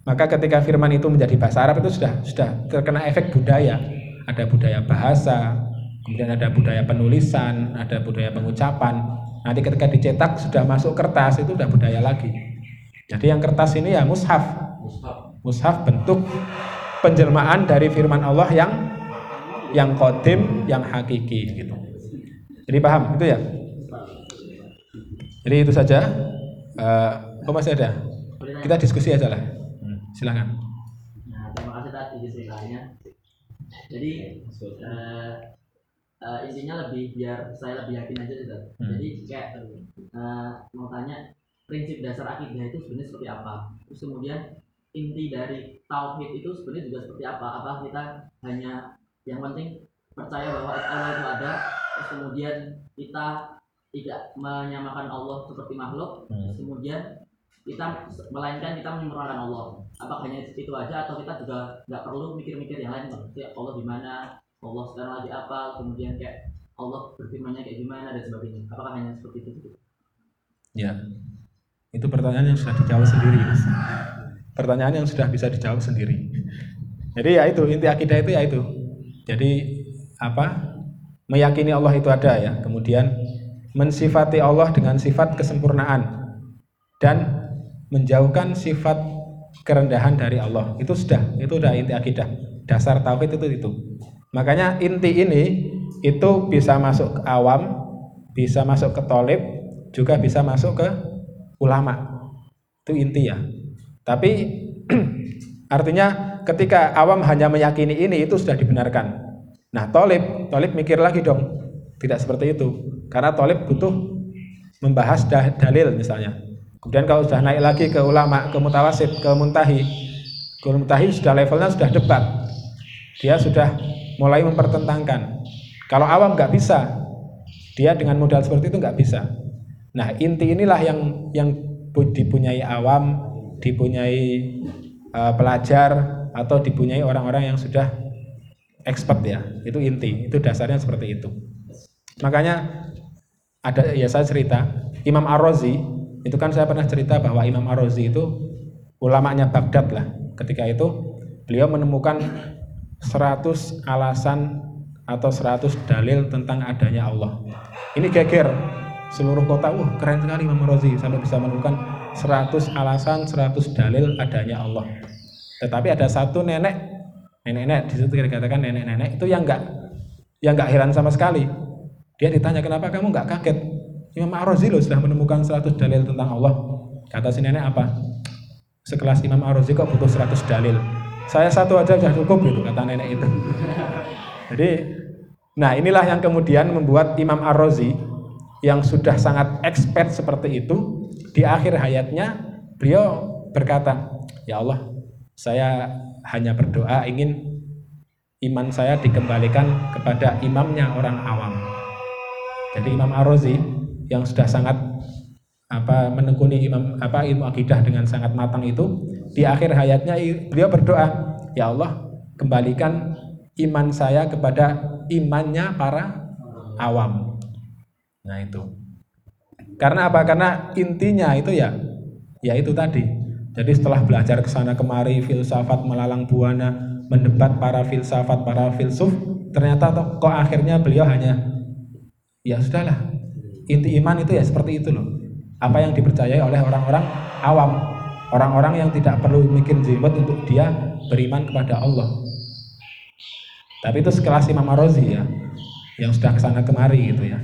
maka ketika firman itu menjadi bahasa Arab itu sudah sudah terkena efek budaya. Ada budaya bahasa, kemudian ada budaya penulisan, ada budaya pengucapan. Nanti ketika dicetak sudah masuk kertas itu sudah budaya lagi. Jadi yang kertas ini ya mushaf. Mushaf bentuk penjelmaan dari firman Allah yang yang kodim, yang hakiki gitu. Jadi paham itu ya? Jadi itu saja. Uh, oh masih ada? Kita diskusi aja lah. Hmm, silakan. Nah, terima kasih tadi ceritanya. Jadi uh, uh, intinya lebih biar saya lebih yakin aja gitu. Hmm. Jadi kayak uh, mau tanya prinsip dasar akidah itu sebenarnya seperti apa terus kemudian inti dari tauhid itu sebenarnya juga seperti apa apa kita hanya yang penting percaya bahwa Allah itu ada terus kemudian kita tidak menyamakan Allah seperti makhluk terus kemudian kita melainkan kita menyempurnakan Allah apakah hanya itu aja atau kita juga nggak perlu mikir-mikir yang lain seperti Allah di mana Allah sekarang lagi apa kemudian kayak Allah berfirmannya kayak gimana dan sebagainya apakah hanya seperti itu gitu? Ya, itu pertanyaan yang sudah dijawab sendiri. Mas. Pertanyaan yang sudah bisa dijawab sendiri. Jadi ya itu inti akidah itu ya itu. Jadi apa? Meyakini Allah itu ada ya. Kemudian mensifati Allah dengan sifat kesempurnaan dan menjauhkan sifat kerendahan dari Allah. Itu sudah, itu sudah inti akidah. Dasar tauhid itu itu. Makanya inti ini itu bisa masuk ke awam, bisa masuk ke tolib, juga bisa masuk ke ulama. Itu inti ya. Tapi artinya ketika awam hanya meyakini ini itu sudah dibenarkan. Nah, tolib, tolib mikir lagi dong. Tidak seperti itu. Karena tolib butuh membahas dalil misalnya. Kemudian kalau sudah naik lagi ke ulama, ke mutawasid, ke muntahi. Ke muntahi sudah levelnya sudah debat. Dia sudah mulai mempertentangkan. Kalau awam nggak bisa, dia dengan modal seperti itu nggak bisa. Nah inti inilah yang yang dipunyai awam, dipunyai uh, pelajar atau dipunyai orang-orang yang sudah expert ya. Itu inti, itu dasarnya seperti itu. Makanya ada ya saya cerita Imam Ar-Razi itu kan saya pernah cerita bahwa Imam Ar-Razi itu ulamanya Baghdad lah. Ketika itu beliau menemukan 100 alasan atau 100 dalil tentang adanya Allah. Ini geger seluruh kota. Wah, keren sekali Imam Razi sampai bisa menemukan 100 alasan, 100 dalil adanya Allah. Tetapi ada satu nenek, nenek-nenek di situ dikatakan nenek-nenek itu yang enggak yang enggak heran sama sekali. Dia ditanya kenapa kamu enggak kaget? Imam Ar-Razi loh sudah menemukan 100 dalil tentang Allah. Kata si nenek apa? Sekelas Imam Ar-Razi kok butuh 100 dalil? Saya satu aja sudah cukup gitu kata nenek itu. Jadi, nah inilah yang kemudian membuat Imam Ar-Razi yang sudah sangat expert seperti itu di akhir hayatnya beliau berkata, "Ya Allah, saya hanya berdoa ingin iman saya dikembalikan kepada imamnya orang awam." Jadi Imam Ar-Razi yang sudah sangat apa menekuni imam apa ilmu akidah dengan sangat matang itu di akhir hayatnya beliau berdoa ya Allah kembalikan iman saya kepada imannya para awam. Nah itu. Karena apa? Karena intinya itu ya ya itu tadi. Jadi setelah belajar ke sana kemari filsafat melalang buana mendebat para filsafat para filsuf ternyata kok akhirnya beliau hanya ya sudahlah inti iman itu ya seperti itu loh apa yang dipercayai oleh orang-orang awam, orang-orang yang tidak perlu mikir jibet untuk dia beriman kepada Allah. Tapi itu sekelas Imam Ar-Razi ya, yang sudah ke sana kemari gitu ya.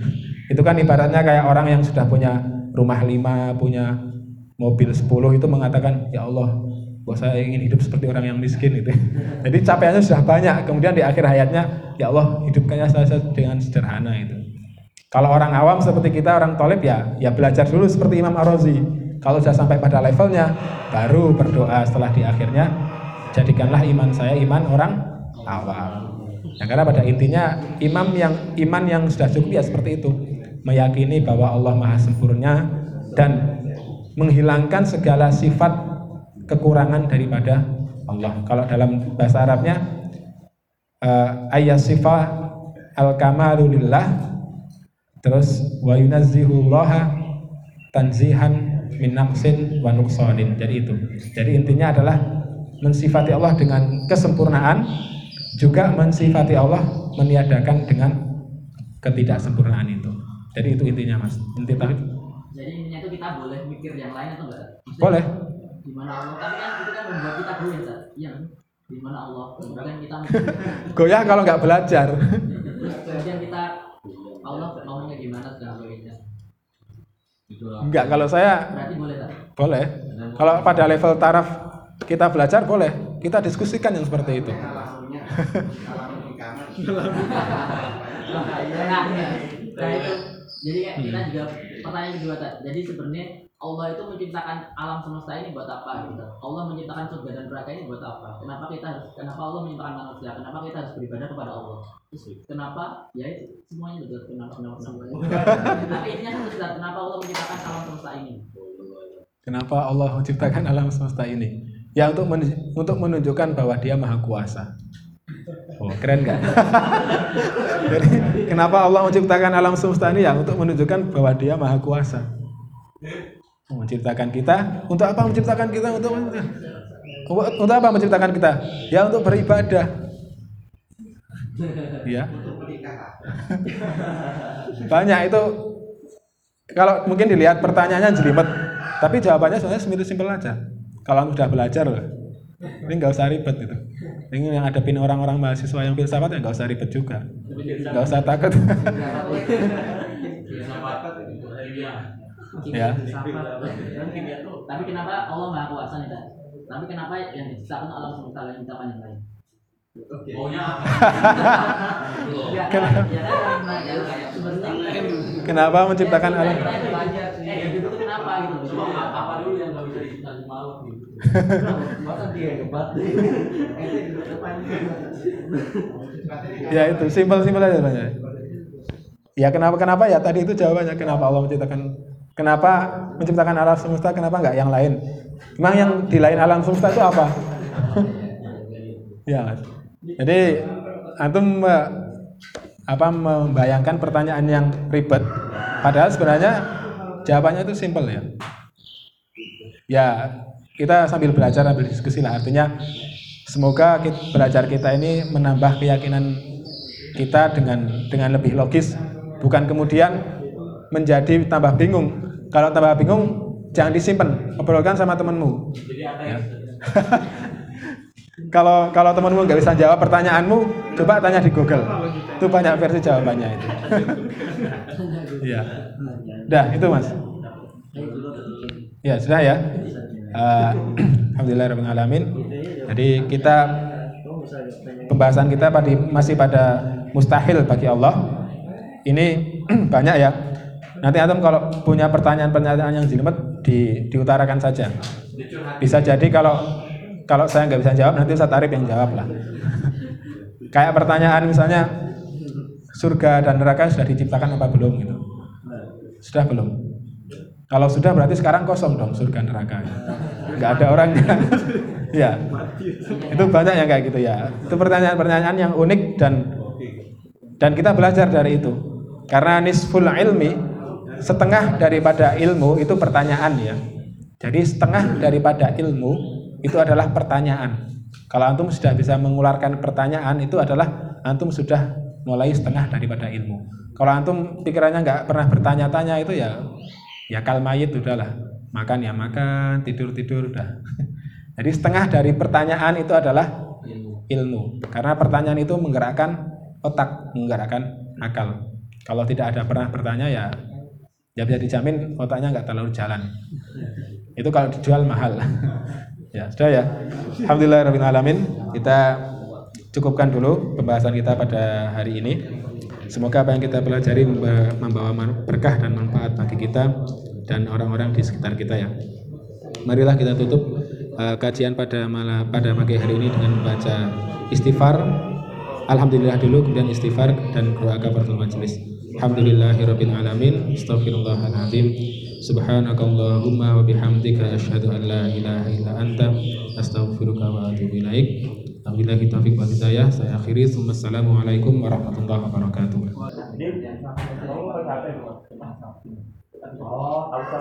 Itu kan ibaratnya kayak orang yang sudah punya rumah lima, punya mobil sepuluh itu mengatakan, ya Allah, bahwa saya ingin hidup seperti orang yang miskin itu. Jadi capaiannya sudah banyak, kemudian di akhir hayatnya, ya Allah, hidupkannya saya dengan sederhana itu. Kalau orang awam seperti kita orang tolib ya, ya belajar dulu seperti Imam Ar-Razi. Kalau sudah sampai pada levelnya, baru berdoa setelah di akhirnya jadikanlah iman saya iman orang awam. Nah, karena pada intinya imam yang iman yang sudah cukup ya seperti itu, meyakini bahwa Allah Maha Sempurna dan menghilangkan segala sifat kekurangan daripada Allah. Kalau dalam bahasa Arabnya uh, ayat sifat al-kamalulillah Terus wa yunazzihullaha tanzihan min naqsin wa nuqsanin. Jadi itu. Jadi intinya adalah mensifati Allah dengan kesempurnaan juga mensifati Allah meniadakan dengan ketidaksempurnaan itu. Jadi itu intinya Mas. Inti tauhid. Jadi intinya itu kita boleh mikir yang lain atau enggak? Maksudnya, Boleh. Gimana Allah? Tapi kan itu kan membuat kita goyah. Iya. Gimana Allah? Kemudian kita Goyah kalau nggak belajar. kemudian kita Allah ngomongnya gimana dan sebagainya. Enggak, kalau saya Berarti boleh tak? boleh. Kalau pada level taraf kita belajar boleh. Kita diskusikan yang seperti itu. Di kamar. Nah, nah itu. Jadi kita juga pertanyaan kedua tak. Jadi sebenarnya Allah itu menciptakan alam semesta ini buat apa gitu. Allah menciptakan surga dan neraka ini buat apa? Kenapa kita harus kenapa Allah menciptakan manusia? Kenapa kita harus beribadah kepada Allah? Terus kenapa? Ya itu semuanya betul kenapa kenapa kenapa. Tapi intinya kan Ustaz, kenapa Allah menciptakan alam semesta ini? Kenapa Allah menciptakan alam semesta ini? Ya untuk men- untuk menunjukkan bahwa Dia Maha Kuasa. Oh, keren nggak? Jadi kenapa Allah menciptakan alam semesta ini ya untuk menunjukkan bahwa Dia Maha Kuasa. Menciptakan kita untuk apa menciptakan kita untuk untuk apa menciptakan kita? Ya untuk beribadah. Ya. Banyak itu kalau mungkin dilihat pertanyaannya jelimet, tapi jawabannya sebenarnya simpel simpel aja. Kalau sudah belajar ini nggak usah ribet gitu. Ini yang hadapin orang-orang mahasiswa yang filsafat ya nggak usah ribet juga, nggak usah takut. ya. Tapi kenapa Allah Maha Kuasa nih, Kak? Tapi kenapa yang diciptakan alam semesta lain diciptakan yang lain? Maunya? Ya ya ya sebenarnya Kenapa menciptakan tuh kenapa gitu? Apa, dulu yang bisa diciptakan gitu. Ya itu simpel simpel aja banyak. Ya kenapa kenapa ya tadi itu jawabannya kenapa Allah menciptakan kenapa menciptakan alam semesta kenapa nggak yang lain? Memang yang di lain alam semesta itu apa? ya. Jadi antum apa membayangkan pertanyaan yang ribet padahal sebenarnya jawabannya itu simpel ya. Ya, kita sambil belajar sambil diskusi lah artinya semoga kita, belajar kita ini menambah keyakinan kita dengan dengan lebih logis bukan kemudian menjadi tambah bingung. Kalau tambah bingung jangan disimpan. Obrolkan sama temenmu Ya. kalau kalau temenmu nggak bisa jawab pertanyaanmu coba tanya di Google. Itu banyak versi jawabannya itu. Ya dah itu mas. Ya sudah ya. Eh, Alhamdulillah alamin. Jadi kita pembahasan kita pada masih pada mustahil bagi Allah. Ini banyak ya. Nanti antum kalau punya pertanyaan-pertanyaan yang jelimet di, diutarakan saja. Bisa jadi kalau kalau saya nggak bisa jawab nanti Ustaz Arif yang jawab lah. Kayak pertanyaan misalnya surga dan neraka sudah diciptakan apa belum gitu. Sudah belum? Kalau sudah berarti sekarang kosong dong surga neraka. Nggak ada orangnya. ya. Itu banyak yang kayak gitu ya. Itu pertanyaan-pertanyaan yang unik dan dan kita belajar dari itu. Karena nisful ilmi setengah daripada ilmu itu pertanyaan ya. Jadi setengah daripada ilmu itu adalah pertanyaan. Kalau antum sudah bisa mengeluarkan pertanyaan itu adalah antum sudah mulai setengah daripada ilmu. Kalau antum pikirannya nggak pernah bertanya-tanya itu ya ya kal mayit udahlah makan ya makan tidur tidur udah jadi setengah dari pertanyaan itu adalah ilmu karena pertanyaan itu menggerakkan otak menggerakkan akal kalau tidak ada pernah bertanya ya ya bisa dijamin otaknya nggak terlalu jalan itu kalau dijual mahal ya sudah ya alhamdulillah alamin kita cukupkan dulu pembahasan kita pada hari ini Semoga apa yang kita pelajari membawa berkah dan manfaat bagi kita dan orang-orang di sekitar kita ya. Marilah kita tutup uh, kajian pada malam pada pagi hari ini dengan membaca istighfar. Alhamdulillah dulu kemudian istighfar dan doa kafaratul majelis. Alhamdulillahirabbil alamin. Astaghfirullahalazim. Subhanakallahumma wa bihamdika asyhadu an la ilaha illa anta astaghfiruka wa atubu ilaik. Wabillahi taufiq wal hidayah. Saya akhiri. Wassalamualaikum warahmatullahi wabarakatuh.